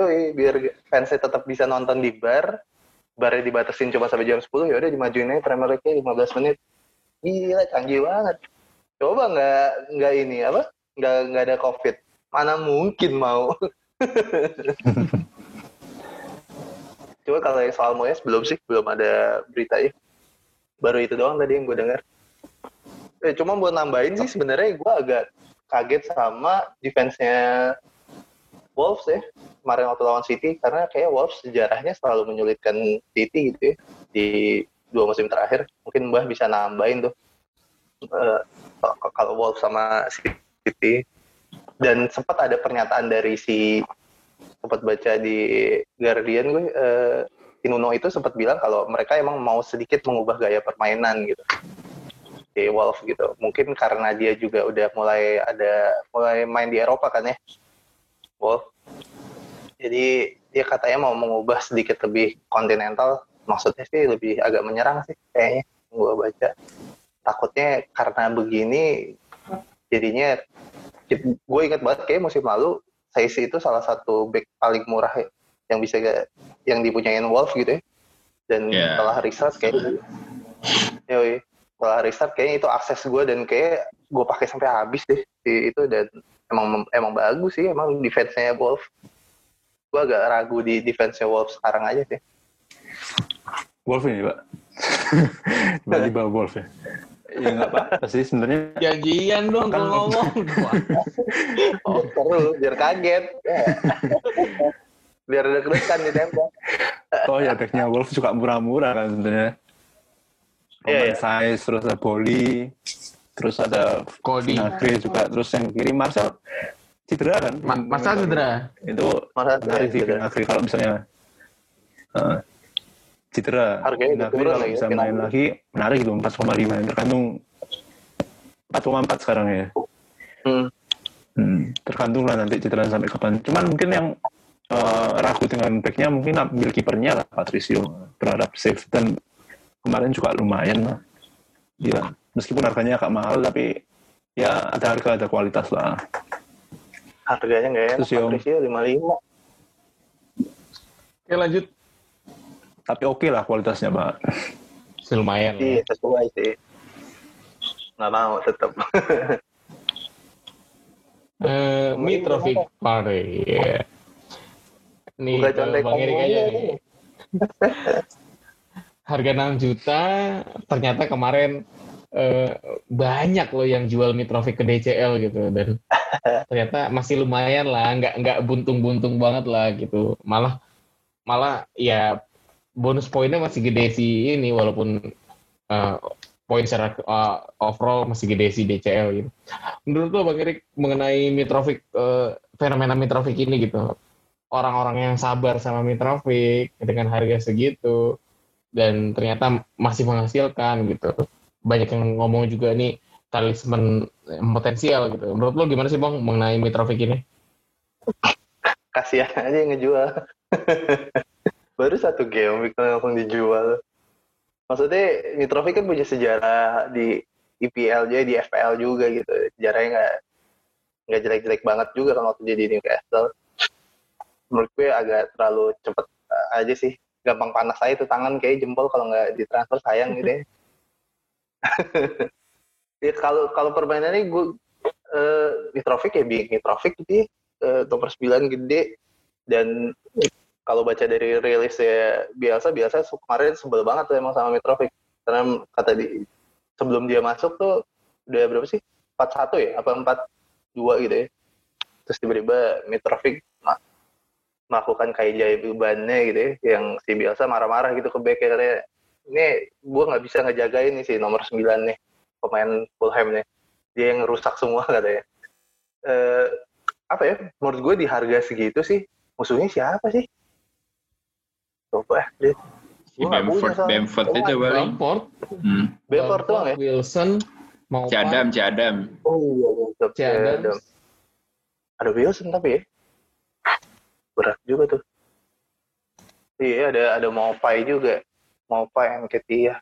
Yoi, biar fansnya tetap bisa nonton di bar barnya dibatasin cuma sampai jam 10 ya udah dimajuin aja Premier League 15 menit. Gila canggih banget. Coba nggak nggak ini apa? Nggak nggak ada covid. Mana mungkin mau? *laughs* Cuma kalau yang soal Moyes belum sih, belum ada berita ya. Baru itu doang tadi yang gue dengar. Eh, cuma buat nambahin sih sebenarnya gue agak kaget sama defense-nya Wolves ya kemarin waktu lawan City karena kayak Wolves sejarahnya selalu menyulitkan City gitu ya di dua musim terakhir. Mungkin Mbah bisa nambahin tuh uh, kalau Wolves sama City. Dan sempat ada pernyataan dari si sempat baca di Guardian gue uh, Inuno itu sempat bilang kalau mereka emang mau sedikit mengubah gaya permainan gitu. Di Wolf gitu. Mungkin karena dia juga udah mulai ada mulai main di Eropa kan ya Wolf jadi dia katanya mau mengubah sedikit lebih kontinental. Maksudnya sih lebih agak menyerang sih kayaknya. Gue baca. Takutnya karena begini jadinya gue ingat banget kayak musim lalu Saisi itu salah satu back paling murah ya, yang bisa yang dipunyain Wolf gitu ya. Dan yeah. setelah restart kayak yoi, setelah restart kayaknya itu akses gue dan kayak gue pakai sampai habis deh itu. Dan emang emang bagus sih emang defense-nya Wolf. Gue agak ragu di defense-nya Wolf sekarang aja sih. Wolf ini, Pak. *laughs* Tiba-tiba Wolf ya. Ya nggak apa-apa sih sebenarnya. Janjian dong kalau ngomong. *laughs* oh perlu biar kaget. biar ada deg di tembok. oh ya decknya Wolf juga murah-murah kan sebenarnya. Roman yeah, yeah. size, terus ada Boli, terus ada Cody. Nagri juga, terus yang kiri Marcel cedera kan? Ma Marcel cedera. Itu menarik sih Nagri kalau misalnya uh, cedera. Harganya Tapi kalau bisa ya, main lagi menarik itu 4,5 tergantung 4,4 sekarang ya. Hmm. Hmm, tergantung lah nanti cedera sampai kapan. Cuman mungkin yang uh, ragu dengan backnya mungkin ambil kipernya lah Patricio berharap safe dan kemarin juga lumayan lah. Gila. Meskipun harganya agak mahal tapi ya ada harga ada kualitas lah. Harganya nggak enak. Patricio 55. Oke lanjut tapi oke lah kualitasnya pak lumayan. Iya, ya. sesuai sih. Nggak mau tetap. *laughs* Eh, Mitrovic Pare. Iya. Nih, Bang Erik aja nih. Harga 6 juta, ternyata kemarin eh, banyak loh yang jual Mitrovic ke DCL gitu dan *laughs* ternyata masih lumayan lah, nggak nggak buntung-buntung banget lah gitu. Malah malah ya bonus poinnya masih gede sih ini walaupun eh, poin secara eh, overall masih gede sih DCL gitu. Menurut lo Bang Erik mengenai Mitrovic eh, fenomena Mitrovic ini gitu. Orang-orang yang sabar sama Mitrovic dengan harga segitu dan ternyata masih menghasilkan gitu. Banyak yang ngomong juga nih talisman potensial gitu. Menurut lo gimana sih Bang mengenai Mitrovic ini? Kasihan aja yang ngejual. *laughs* Baru satu game langsung dijual. Maksudnya Mitrovic kan punya sejarah di IPL juga, di FPL juga gitu. Sejarahnya nggak nggak jelek-jelek banget juga kan waktu dia di Newcastle. Menurut gue agak terlalu cepet aja sih. Gampang panas aja tuh tangan kayak jempol kalau nggak ditransfer sayang gitu ya. *laughs* ya kalau kalau permainannya gue eh, Mitrovic ya Mitrovic gitu ya. Eh, nomor 9 gede. Dan kalau baca dari rilis ya biasa biasa kemarin sebel banget tuh emang sama Mitrovic. Karena kata di sebelum dia masuk tuh udah berapa sih? 41 ya? Apa 42 gitu ya? Terus tiba-tiba Mitrovic melakukan kayak jaya bebannya gitu ya yang si biasa marah-marah gitu ke back ini gua nggak bisa ngejagain nih si nomor 9 nih pemain Fulham nih. Dia yang rusak semua *laughs* katanya. Eh apa ya menurut gue di harga segitu sih musuhnya siapa sih? Coba deh Si Bamford. Bamford itu paling. Bamford, Hmm. Bamford doang ya? Wilson, mau Cadam, Cadam. oh iya Bamford Cadam, ada Wilson tapi ya? Berat juga tuh. Iya ada ada Mopai juga Mopai Nketiah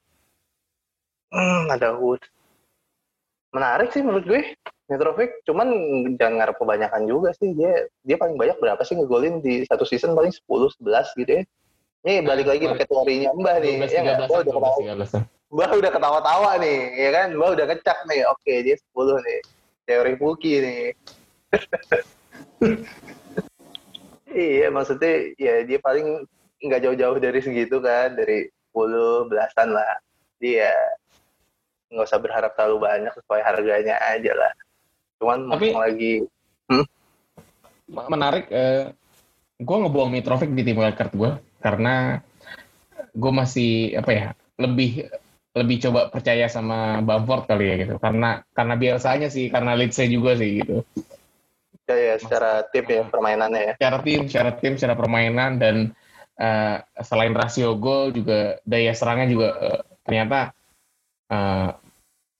hmm, ada Wood menarik sih menurut gue Mitrovic. Cuman jangan ngarep kebanyakan juga sih. Dia dia paling banyak berapa sih ngegolin di satu season? Paling 10 11 gitu ya. Ini balik lagi pakai teorinya Mbah nih 12, ya nggak? 13, Mbah udah ketawa 12, 13. Mbah udah ketawa-tawa nih ya kan? Mbah udah kecak nih. Oke dia 10 nih. Teori Puki nih. *laughs* Iya maksudnya ya dia paling nggak jauh-jauh dari segitu kan dari 10 belasan lah. Dia nggak usah berharap terlalu banyak sesuai harganya aja lah. Cuman Tapi- lagi menarik eh, gue ngebuang Mitrovic di tim wildcard gue karena gue masih apa ya lebih lebih coba percaya sama Bamford kali ya gitu. Karena karena biasanya sih karena leadsnya juga sih gitu. Ya, ya secara tim ya permainannya ya. Secara tim secara tim secara permainan dan eh, selain rasio gol juga daya serangnya juga eh, ternyata eh,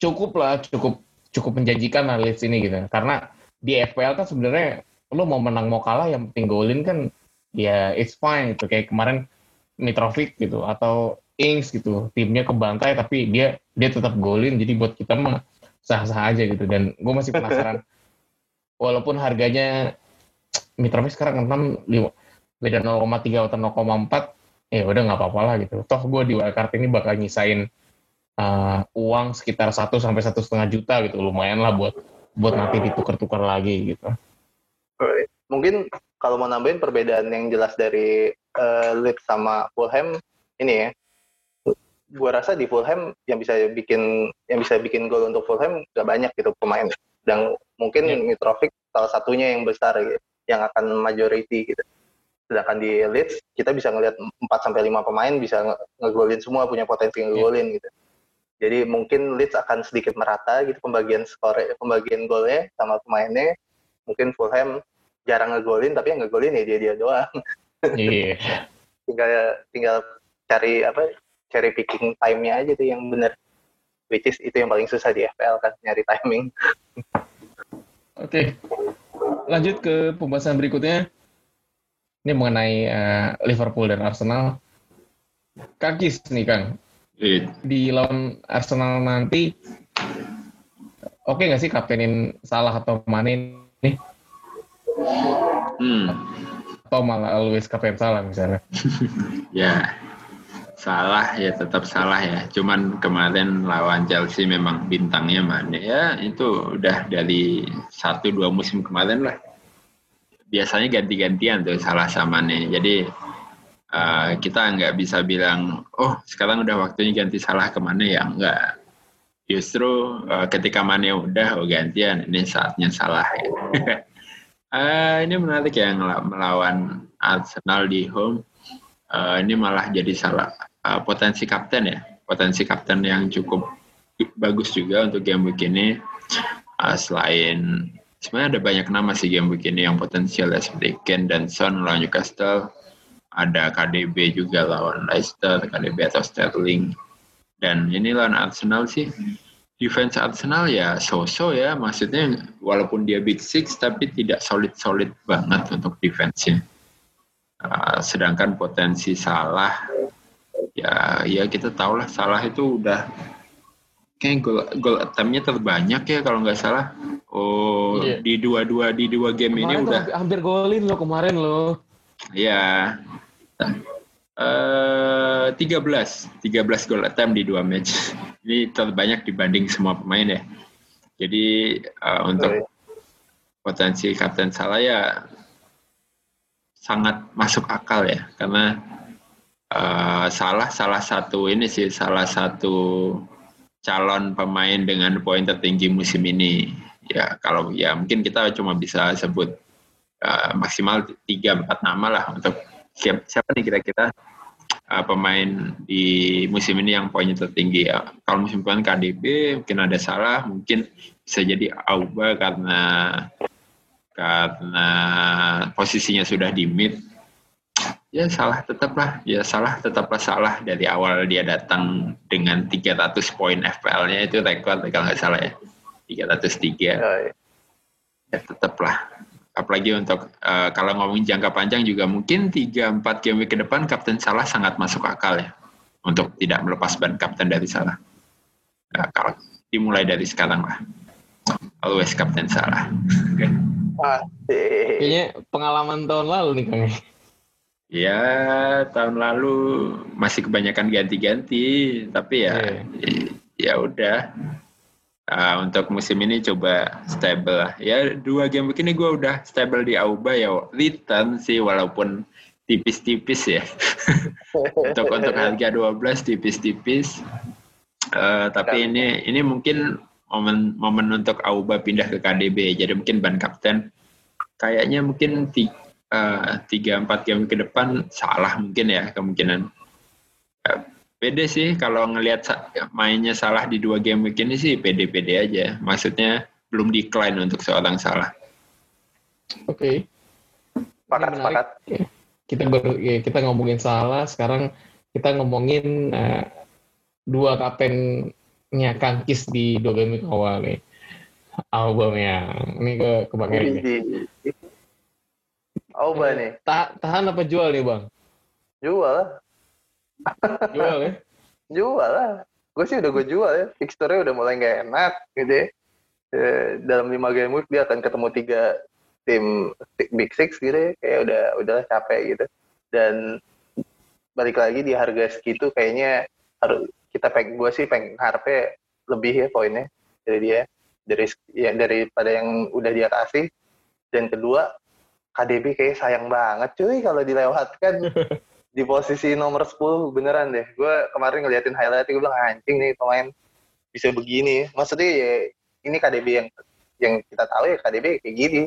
cukup lah cukup cukup menjanjikan lah Leeds ini gitu. Karena di FPL kan sebenarnya lo mau menang mau kalah yang penting golin kan ya it's fine gitu. Kayak kemarin Mitrovic gitu atau Ings gitu. Timnya kebantai tapi dia dia tetap golin. Jadi buat kita mah sah-sah aja gitu. Dan gue masih penasaran. *laughs* Walaupun harganya Mitrovic sekarang 6 lima- beda 0,3 atau 0,4 ya udah nggak apa-apa lah gitu. Toh gue di wildcard ini bakal nyisain uh, uang sekitar 1 sampai satu setengah juta gitu lumayan lah buat buat nanti ditukar-tukar lagi gitu. Mungkin kalau mau nambahin perbedaan yang jelas dari eh, Leeds sama Fulham ini ya. Gua rasa di Fulham yang bisa bikin yang bisa bikin gol untuk Fulham gak banyak gitu pemain. Dan mungkin Ya. Mitrovic salah satunya yang besar gitu, yang akan majority gitu sedangkan di Leeds kita bisa ngelihat 4 sampai 5 pemain bisa nge- ngegolin semua punya potensi ngegolin gitu. Jadi mungkin Leeds akan sedikit merata gitu pembagian skor pembagian golnya sama pemainnya. Mungkin Fulham jarang ngegolin tapi yang ngegolin ya dia dia doang. Iya. *laughs* Tinggal tinggal cari apa cari picking time-nya aja tuh yang bener. Which is itu yang paling susah di FPL kan nyari timing. Oke. Lanjut ke pembahasan berikutnya ini mengenai eh, Liverpool dan Arsenal Kakis nih Kang Iya. di lawan Arsenal nanti oke nggak sih kaptenin Salah atau Mane nih Hmm. atau malah always kapten Salah misalnya *laughs* Ya. Salah ya tetap salah ya. Cuman kemarin lawan Chelsea memang bintangnya mana ya itu udah dari satu dua musim kemarin lah. Biasanya ganti-gantian tuh salah sama nih. Jadi uh, kita nggak bisa bilang oh sekarang udah waktunya ganti salah ke mana ya enggak. Justru uh, ketika mana udah oh gantian ini saatnya salah. Ya. uh, *laughs* ini menarik ya melawan Arsenal di home. Uh, ini malah jadi salah uh, potensi kapten ya, potensi kapten yang cukup bagus juga untuk game week ini. Uh, selain sebenarnya ada banyak nama sih game week ini yang potensial ya seperti Ken dan Son lawan Newcastle, ada KDB juga lawan Leicester, KDB atau Sterling. Dan ini lawan Arsenal sih, defense Arsenal ya so-so ya, maksudnya walaupun dia big six tapi tidak solid-solid banget untuk defense-nya. Uh, sedangkan potensi salah ya ya kita tahu lah salah itu udah kayak gol gol attemptnya terbanyak ya kalau nggak salah. Oh iya. di dua dua di dua game kemarin ini udah. hampir golin lo kemarin lo ya uh, 13 13 gol attempt di dua match. *laughs* Ini terbanyak dibanding semua pemain ya. Jadi uh, untuk potensi kapten salah ya sangat masuk akal ya. Karena uh, salah salah satu ini sih salah satu calon pemain dengan poin tertinggi musim ini. Ya kalau ya mungkin kita cuma bisa sebut uh, maksimal tiga empat nama lah untuk siapa, siapa nih kira-kira uh, pemain di musim ini yang poinnya tertinggi ya. Kalau musim depan KDB mungkin ada salah, mungkin bisa jadi Auba karena karena posisinya sudah di mid ya salah tetaplah. Ya salah tetaplah salah. Dari awal dia datang dengan 300 poin FPL-nya itu rekor kalau nggak salah ya. 303 ya, ya. ya tetaplah. Apalagi untuk uh, kalau ngomongin jangka panjang juga mungkin 3-4 game week ke depan Kapten Salah sangat masuk akal ya untuk tidak melepas ban Kapten dari Salah. Nah, kalau dimulai dari sekarang lah. Always Kapten Salah. Kayaknya pengalaman tahun lalu nih Kang. Ya tahun lalu masih kebanyakan ganti-ganti, tapi ya yeah. ya udah. Uh, untuk musim ini coba stable lah. Ya dua game begini gue udah stable di Auba ya return sih walaupun tipis-tipis ya. *laughs* untuk untuk harga 12 tipis-tipis. Uh, tapi ini ini mungkin momen momen untuk Auba pindah ke KDB. Jadi mungkin ban kapten kayaknya mungkin Eh, tiga empat game ke depan salah mungkin ya kemungkinan. Uh, pede sih kalau ngelihat mainnya salah di dua game week ini sih pede-pede aja. Maksudnya belum decline untuk seorang salah. Oke. Okay. Sepakat, sepakat. Kita baru ya, kita ngomongin salah, sekarang kita ngomongin uh, dua kaptennya Kangkis di dua game week awal nih. Albumnya. Ini ke ke Bang Oh, nih. Ta tahan apa jual nih, Bang? Jual. *laughs* jual ya? Jual lah. Gue sih udah gue jual ya. Fixture-nya udah mulai nggak enak gitu ya. E, dalam lima game week dia akan ketemu tiga tim Big Six gitu ya. Kayak udah udah capek gitu. Dan balik lagi di harga segitu kayaknya harus kita pengen gue sih pengen harapnya lebih ya poinnya dari dia dari ya daripada yang udah dia kasih dan kedua KDB kayak sayang banget cuy kalau dilewatkan *laughs* di posisi nomor 10 beneran deh. Gue kemarin ngeliatin highlight gue bilang anjing nih pemain bisa begini. Maksudnya ya ini KDB yang yang kita tahu ya KDB kayak gini.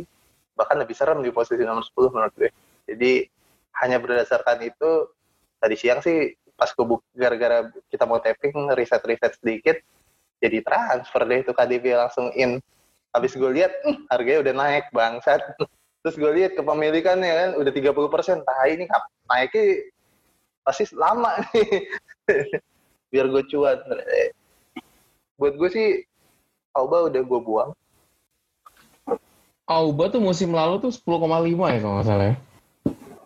Bahkan lebih serem di posisi nomor 10 menurut gue. Jadi hanya berdasarkan itu tadi siang sih pas gue gara-gara kita mau tapping riset-riset sedikit jadi transfer deh itu KDB langsung in. Habis gue lihat hm, harganya udah naik bangsat. *laughs* Terus gue lihat kepemilikannya kan udah 30 persen. Nah ini naiknya pasti lama *laughs* nih. Biar gue cuan. Buat gue sih Auba udah gue buang. Auba tuh musim lalu tuh 10,5 ya kalau nggak salah ya.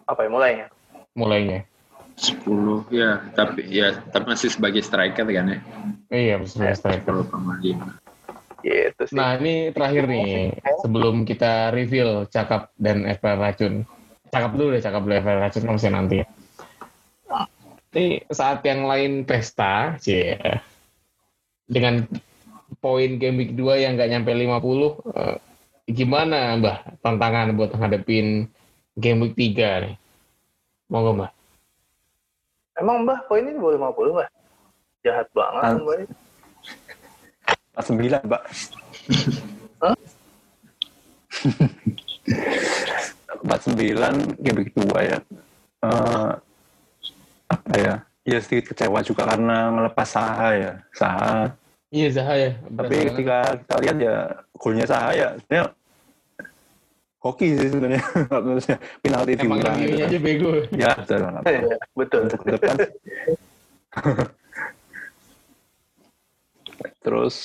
Apa ya mulainya? Mulainya. 10 ya, tapi ya tapi masih sebagai striker kan ya. Iya, masih sebagai striker. 10,5. Gitu sih. Nah ini terakhir nih sebelum kita reveal cakap dan FPL racun. Cakap dulu deh cakap dulu FPL racun kan masih nanti. Ini saat yang lain pesta, sih dengan poin game week 2 yang nggak nyampe 50, eh, gimana Mbah tantangan buat ngadepin game week 3 nih? Monggo Mbah. Emang Mbah poinnya di bawah 50 Mbah? Jahat banget Ah. Mbah. 49, Pak. 49 game week 2 ya. Eh, apa ya? Ya sedikit kecewa juga karena ngelepas Saha ya. Saha. Iya Zaha ya. Tapi ketika kita lihat ya golnya Saha ya sebenarnya hoki sih sebenarnya. *laughs* Maksudnya penalti emang diulang gitu aja bego. Ya, betul. Iya, betul. Untuk ke depan. *laughs* Terus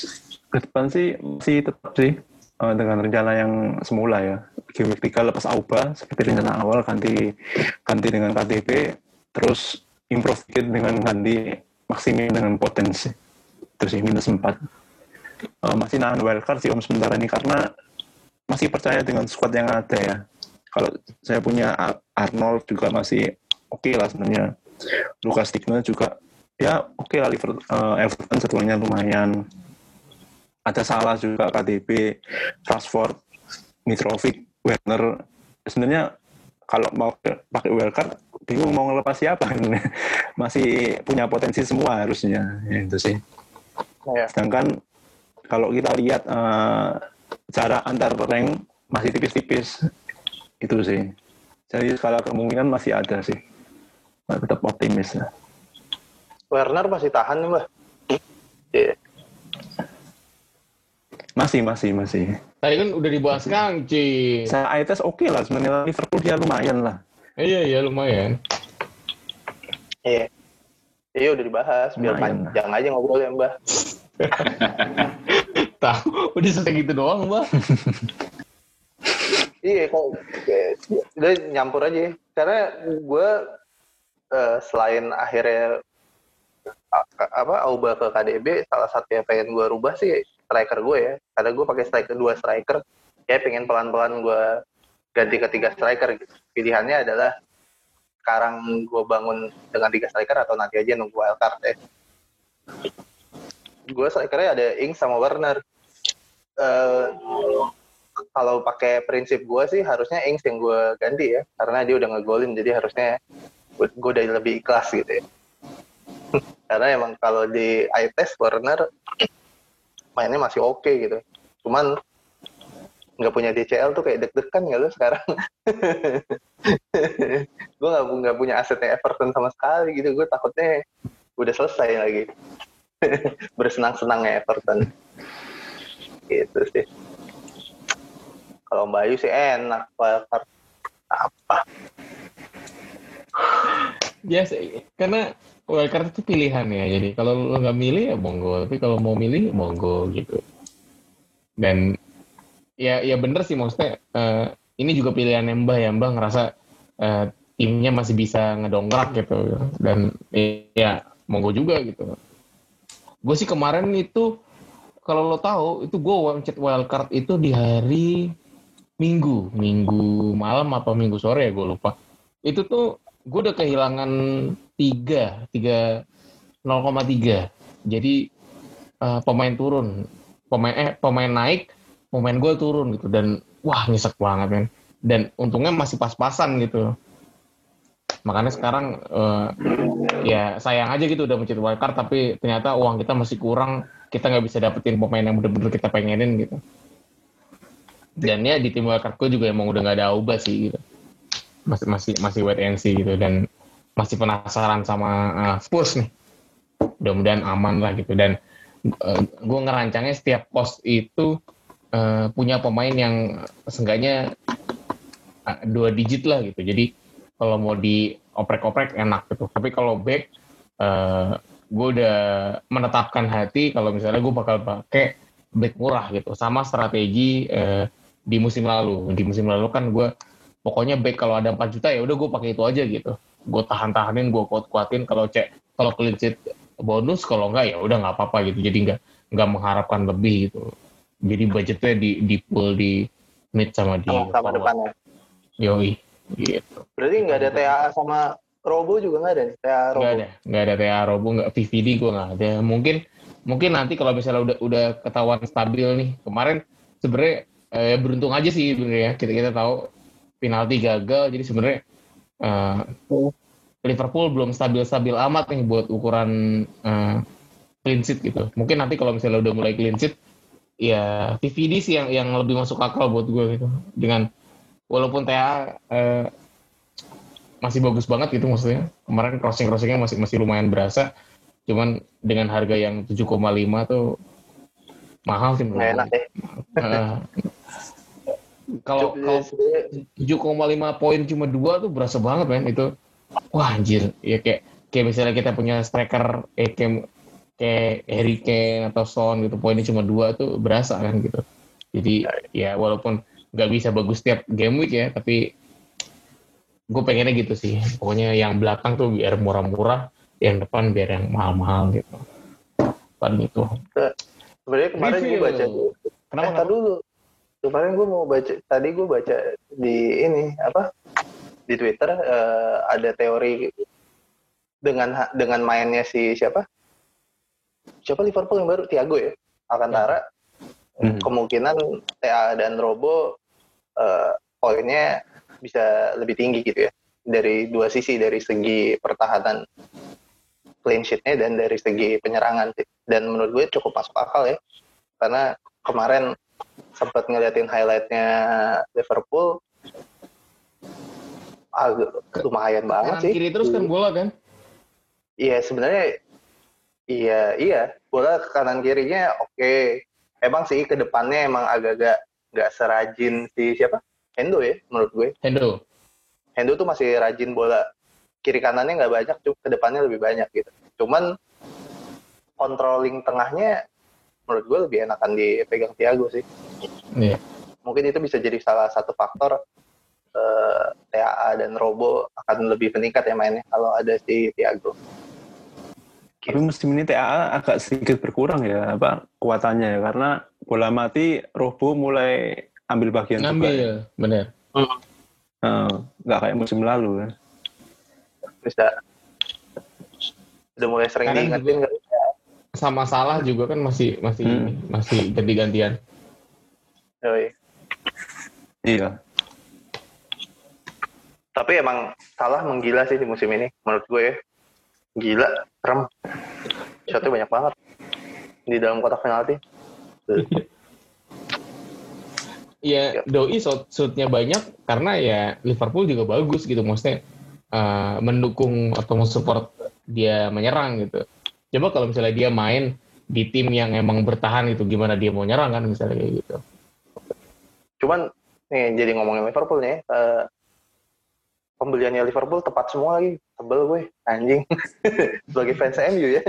ke depan sih masih tetap sih eh, dengan rencana yang semula ya. 3 lepas Auba seperti rencana awal ganti ganti dengan KTP terus improve dikit dengan ganti maksimin dengan potensi. Terus sih minus 4 Eh, masih nahan wildcard sih om sementara ini karena masih percaya dengan squad yang ada ya. Kalau saya punya Ar- Arnold juga masih oke lah sebenarnya. Lucas Digne juga ya oke lah Liverpool, eh, Everton jadwalnya lumayan. Ada salah juga KDB Rashford Mitrovic Werner. Sebenarnya kalau mau pakai wildcard bingung mau ngelepas siapa. *laughs* Masih punya potensi semua harusnya ya, itu sih. Iya. sedangkan kalau kita lihat eh, jarak antar rank masih tipis-tipis. Itu sih. Jadi skala kemungkinan masih ada sih. Tetap optimis lah. Werner masih tahan nih Mbah. Iya. masih masih masih Tadi kan udah dibahas Kang, Ci. saya ITS oke lah sebenarnya Liverpool dia lumayan lah Iya, iya lumayan. Iya. Iya udah dibahas, biar Lumayan panjang aja ngobrol ya Mbah. *laughs* Tahu, udah selesai gitu doang, Mbak. *laughs* Iya kok kayak- udah nyampur aja. Karena gue eh, selain akhirnya apa Auba ke KDB, salah satu yang pengen gue rubah sih striker gue ya. Karena gue pakai striker dua striker, kayak pengen pelan-pelan gue ganti ke tiga striker. Gitu. Pilihannya adalah sekarang gue bangun dengan tiga striker atau nanti aja nunggu wildcard ya. Gue strikernya ada Ings sama Werner. Eh, kalau pakai prinsip gue sih harusnya Ings yang gue ganti ya karena dia udah ngegolin jadi harusnya gue udah lebih ikhlas gitu ya karena emang kalau di eye test Werner mainnya masih oke gitu. Cuman nggak punya DCL tuh kayak deg-degan ya lu sekarang? *laughs* Gue nggak punya asetnya Everton sama sekali gitu. Gue takutnya udah selesai lagi. *laughs* Bersenang-senangnya Everton. Gitu sih. Kalau Mbak Ayu sih enak wildcard apa? Ya, sih. karena wildcard itu pilihan ya. Jadi kalau lo nggak milih ya monggo, tapi kalau mau milih monggo gitu. Dan ya ya bener sih maksudnya eh, ini juga pilihan yang Mbah ya Mbah ngerasa eh, timnya masih bisa ngedongkrak gitu. Dan ya monggo juga gitu. Gue sih kemarin itu kalau lo tahu itu gue ngechat wildcard itu di hari Minggu, Minggu malam apa Minggu sore ya gue lupa. Itu tuh gue udah kehilangan tiga, tiga 0,3. Jadi eh, pemain turun, pemain eh pemain naik, pemain gue turun gitu dan wah nyesek banget men. Dan untungnya masih pas-pasan gitu. Makanya sekarang eh, ya sayang aja gitu udah mencet wildcard tapi ternyata uang kita masih kurang, kita nggak bisa dapetin pemain yang bener-bener kita pengenin gitu. Dan ya di tim wildcard gue juga emang udah nggak ada ubah sih gitu masih masih masih wait and see gitu dan masih penasaran sama uh, Spurs nih. Mudah-mudahan aman lah gitu dan uh, gue ngerancangnya setiap pos itu uh, punya pemain yang seenggaknya uh, dua digit lah gitu. Jadi kalau mau dioprek-oprek enak gitu. Tapi kalau back uh, gue udah menetapkan hati kalau misalnya gue bakal pakai back murah gitu sama strategi uh, di musim lalu. Di musim lalu kan gue pokoknya back kalau ada 4 juta ya udah gue pakai itu aja gitu gue tahan tahanin gue kuat kuatin kalau cek kalau clean sheet bonus kalau enggak ya udah nggak apa apa gitu jadi nggak nggak mengharapkan lebih gitu jadi budgetnya di di pool di mid sama di sama, sama forward. depannya yoi gitu berarti nggak ada TAA sama Robo juga nggak ada nih. TA Robo. Nggak ada, nggak ada TA Robo, nggak VVD gue nggak ada. Mungkin mungkin nanti kalau misalnya udah udah ketahuan stabil nih. Kemarin sebenarnya eh, beruntung aja sih sebenarnya kita kita tahu penalti gagal, jadi sebenarnya eh, Liverpool belum stabil-stabil amat nih buat ukuran eh, clean sheet gitu. Mungkin nanti kalau misalnya udah mulai clean sheet, ya VVD sih yang yang lebih masuk akal buat gue gitu. Dengan walaupun TA eh, masih bagus banget gitu maksudnya. Kemarin crossing crossingnya masih masih lumayan berasa. Cuman dengan harga yang 7,5 tuh mahal sih menurut enak gue. ya. Kalau kalau Sebenarnya 7,5 poin cuma dua tuh berasa banget men itu. Wah anjir, ya kayak kayak misalnya kita punya striker eh, kayak kayak Harry Kane atau Son gitu poinnya cuma dua tuh berasa kan gitu. Jadi ya walaupun nggak bisa bagus tiap game week ya, tapi gue pengennya gitu sih. Pokoknya yang belakang tuh biar murah-murah, yang depan biar yang mahal-mahal gitu. Paling itu. sebenarnya kemarin gue baca Kenapa? eh, dulu. Kemarin gue mau baca, tadi gue baca di ini apa di Twitter eh, ada teori dengan dengan mainnya si siapa? Siapa Liverpool yang baru Thiago ya? Alcantara. Hmm. Kemungkinan TA dan Robo eh, poinnya bisa lebih tinggi gitu ya dari dua sisi dari segi pertahanan clean sheet-nya dan dari segi penyerangan sih. Dan menurut gue cukup masuk akal ya. Karena kemarin sempat ngeliatin highlight-nya Liverpool agak lumayan banget Kanan sih. kiri terus kan bola kan? Iya sebenarnya iya iya bola ke kanan kirinya oke. Emang sih ke depannya emang agak-agak nggak serajin si siapa Hendo ya menurut gue. Hendo. Hendo tuh masih rajin bola kiri kanannya nggak banyak, cuma ke depannya lebih banyak gitu. Cuman controlling tengahnya menurut gue lebih enakan dipegang Thiago sih. Iya. Mungkin itu bisa jadi salah satu faktor eh, TAA dan Robo akan lebih meningkat ya mainnya kalau ada si Thiago. Tapi musim ini TAA agak sedikit berkurang ya apa kuatannya ya karena bola mati Robo mulai ambil bagian juga. ya. Ngambil, bener. Eh, nggak kayak musim lalu ya. Bisa udah mulai sering diingetin nggak? Sama salah juga kan masih masih Hmm. masih ganti-gantian. Yoi. Iya. Tapi emang salah menggila sih di musim ini menurut gue ya. Gila, keren. Shotnya banyak banget di dalam kotak penalti. *laughs* Iya, doi shoot shootnya banyak karena ya Liverpool juga bagus gitu maksudnya eh, mendukung atau mensupport dia menyerang gitu. Coba kalau misalnya dia main di tim yang emang bertahan itu gimana dia mau nyerang kan misalnya kayak gitu. Cuman nih jadi ngomongin Liverpool nih, eh, pembeliannya Liverpool tepat semua lagi. Tebel gue, anjing. *laughs* Sebagai fans MU ya.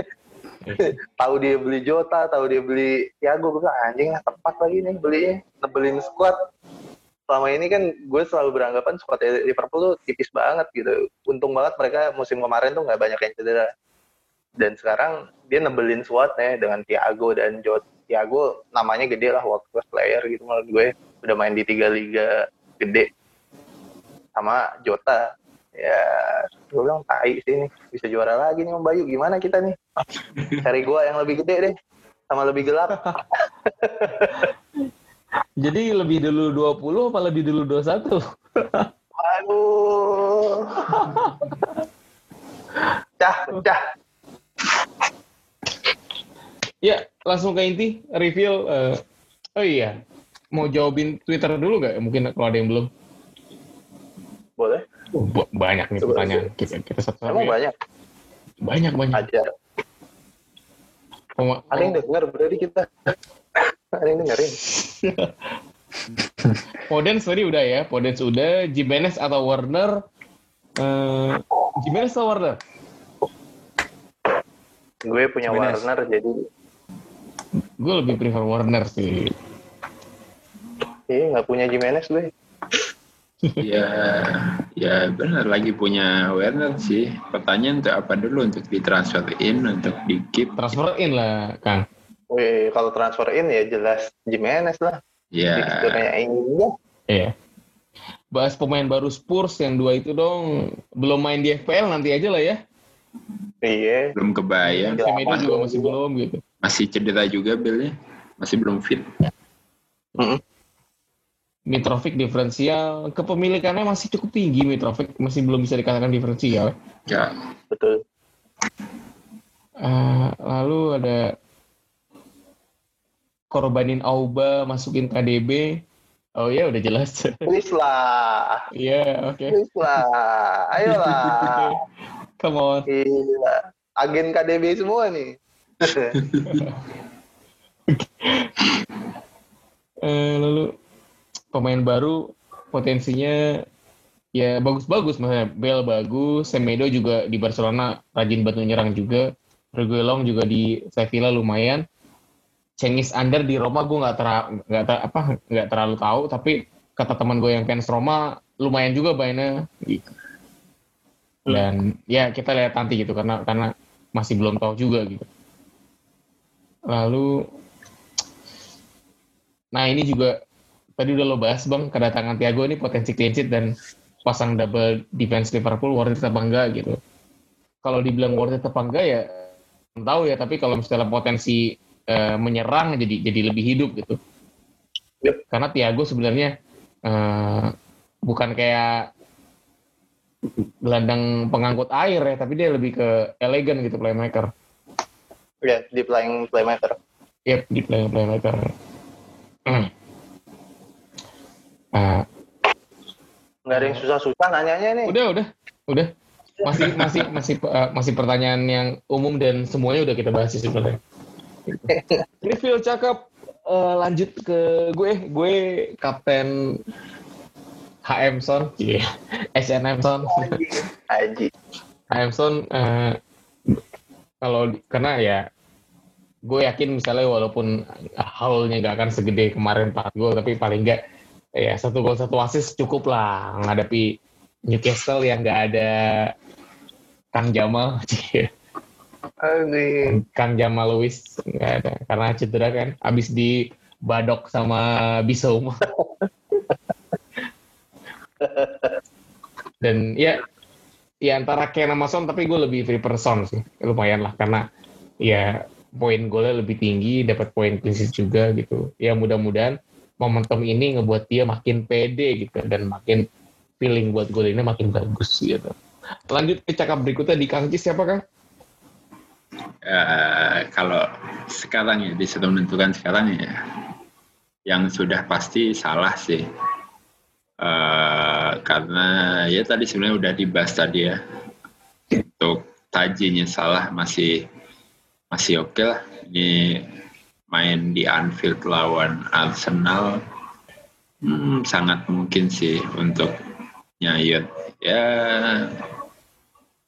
*laughs* tahu dia beli Jota, tahu dia beli Thiago, gue bilang anjing lah tepat lagi nih belinya, nebelin squad. Selama ini kan gue selalu beranggapan squad Liverpool tuh tipis banget gitu. Untung banget mereka musim kemarin tuh nggak banyak yang cedera. Dan sekarang dia nebelin squadnya dengan Thiago dan Jota. Thiago namanya gede lah world class player gitu menurut gue. Udah main di tiga liga gede. Sama Jota. Ya, gue bilang tai sih nih. Bisa juara lagi nih Om Bayu. Gimana kita nih? Cari gua yang lebih gede deh. Sama lebih gelap. *laughs* Jadi lebih dulu 20 apa lebih dulu 21? Aduh. Pecah, pecah. Ya, langsung ke inti reveal. eh, oh iya, mau jawabin Twitter dulu nggak? Mungkin kalau ada yang belum. Boleh. Oh, ba- banyak nih Coba pertanyaan. Kita, kita satu Emang banyak. banyak banyak. Ajar. Oh, Ada yang denger berarti kita. Ada yang dengerin. *laughs* Podens tadi udah ya, Podens udah, Jimenez atau Warner? Eh, Jimenez atau Warner? Gue punya Jimenez. Warner jadi Gue lebih prefer Warner sih. iya nggak punya Jimenez gue. Ya, ya benar lagi punya Werner sih. Pertanyaan untuk apa dulu untuk ditransferin, untuk di keep? Transfer in lah, Kang. Wih, kalau transfer in ya jelas Jimenez lah. Ya, Fixturenya ini. Iya. bahas pemain baru Spurs yang dua itu dong. Belum main di FPL nanti aja lah ya. Iya. Belum kebayang. Iya. Semedo juga masih belum gitu. Masih cedera juga Billnya. Masih belum fit. Mm-mm. Mitrovic diferensial, kepemilikannya masih cukup tinggi Mitrovic, masih belum bisa dikatakan diferensial. Ya, Betul. Eh, lalu ada korbanin Auba masukin KDB. Oh ya udah jelas. *laughs* Please lah. Iya, oke. Please lah. Ayolah. *laughs* Come on. Gila. Agen KDB semua nih. *laughs* Eh, lalu pemain baru potensinya ya bagus-bagus misalnya Bell bagus, Semedo juga di Barcelona rajin bantu nyerang juga, Reguilon juga di Sevilla lumayan. Cengiz Under di Roma gue nggak tera, nggak ter- apa nggak terlalu tahu tapi kata teman gue yang fans Roma lumayan juga mainnya. Dan ya kita lihat nanti gitu karena karena masih belum tahu juga gitu. Lalu Nah ini juga tadi udah lo bahas bang kedatangan Thiago ini potensi clean sheet dan pasang double defense Liverpool worth it apa enggak gitu. Kalau dibilang worth it apa enggak ya tahu ya tapi kalau misalnya potensi eh, menyerang jadi jadi lebih hidup gitu. Yep. Karena Thiago sebenarnya eh, bukan kayak gelandang pengangkut air ya tapi dia lebih ke elegan gitu playmaker. Ya, di playing playmaker. Yep, di play playmaker. Hmm. Ah, Nggak ada yang susah-susah nanyanya nih. udah, udah, udah. Masih, masih, masih, eh, masih pertanyaan yang umum dan semuanya udah kita bahas sih sebenarnya. Review cakep. Eh, lanjut ke gue, gue kapten HM Son, iya, SNM Son. Haji. HM Son, eh, kalau karena ya gue yakin misalnya walaupun haulnya gak akan segede kemarin 4 gol tapi paling enggak ya satu gol satu assist cukup lah menghadapi Newcastle yang gak ada Kang Jamal. *laughs* Kang Jamal Lewis nggak ada karena cedera kan abis di badok sama Bisouma *laughs* dan ya ya antara Ken sama Son tapi gue lebih prefer Son sih. Lumayan lah karena ya poin golnya lebih tinggi dapat poin sheet juga gitu. Ya mudah-mudahan momentum ini ngebuat dia makin pede gitu dan makin feeling buat gol ini makin bagus gitu. Lanjut ke cakap berikutnya di Kang Cis siapa Kang? Eh, kalau sekarang ya disuruh menentukan sekarang ya. Yang sudah pasti salah sih. Eh, karena ya tadi sebenarnya udah dibahas tadi ya. Untuk tajinya salah masih masih oke lah. Ini main di Anfield lawan Arsenal. Hmm, sangat mungkin sih untuk nyayut. Ya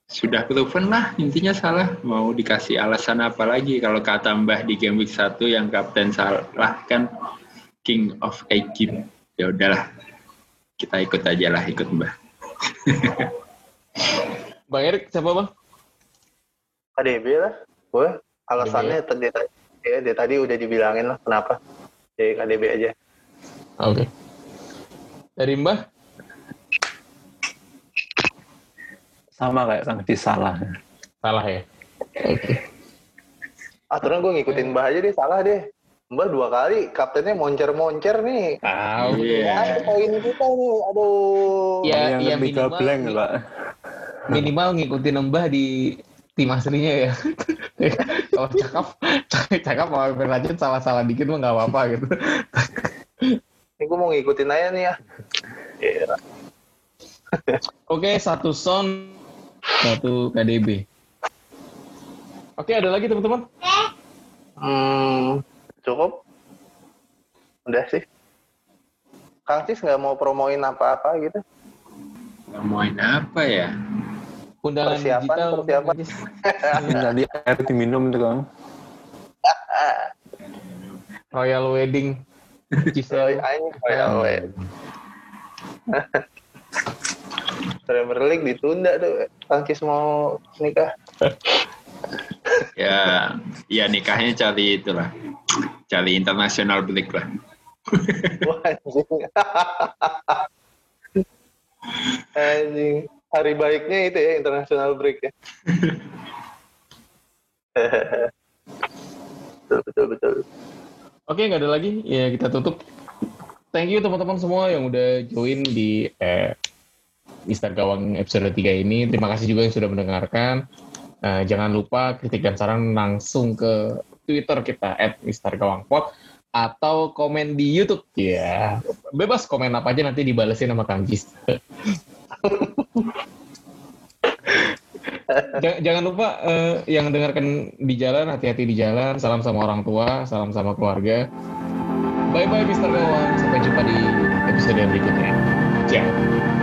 sudah proven lah. Intinya salah. Mau dikasih alasan apa lagi kalau kata Mbah di game week 1 yang kapten salah kan? King of Egypt. Ya udahlah. Kita ikut aja lah ikut Mbah. Bang Erik siapa bang? KDB lah. Gue alasannya tadi ya dari tadi udah dibilangin lah kenapa. Jadi KDB aja. Oke. Dari Mbah? Sama kayak Cis salah. Salah ya. Oke. Aturan gue ngikutin Mbah aja deh, salah deh. Mbah dua kali, kaptennya moncer-moncer nih. Ah, Iya. Ada poin kita nih, aduh. Ya, yang ya lebih minimal- blank Pak. minimal ngikutin Mbah di tim aslinya ya. *laughs* Kalau cakap, cakap mau lanjut salah-salah dikit mah nggak apa-apa gitu. Ini gue mau ngikutin aja nih ya. Iya. Oke, satu Son, satu KDB. Oke, ada lagi teman-teman? Hmm, cukup. Udah sih. Kang Cis nggak mau promoin apa-apa gitu. ngomongin apa ya Undangan Persiapan, digital. persiapan. *laughs* Tadi air diminum tuh Kang. Royal Wedding. Soy Giselle. aing kayak we. Premier League ditunda tuh. Kang Cis mau nikah. *laughs* ya ya nikahnya cari itulah cari international break lah Wah, anjing. *laughs* Anjing. Hari baiknya itu ya international break ya. *laughs* betul betul betul. Oke, nggak ada lagi. Ya kita tutup. Thank you teman-teman semua yang udah join di eh, Mister Gawang episode 3 ini. Terima kasih juga yang sudah mendengarkan. Eh, jangan lupa kritik dan saran langsung ke Twitter kita at Mister Gawang Pod atau komen di YouTube. Ya, bebas komen apa aja nanti dibalesin sama Kang Jis. *laughs* jangan, lupa eh, yang dengarkan di jalan hati-hati di jalan. Salam sama orang tua salam sama keluarga. Bye bye Mister Gawang sampai jumpa di episode berikutnya. Ciao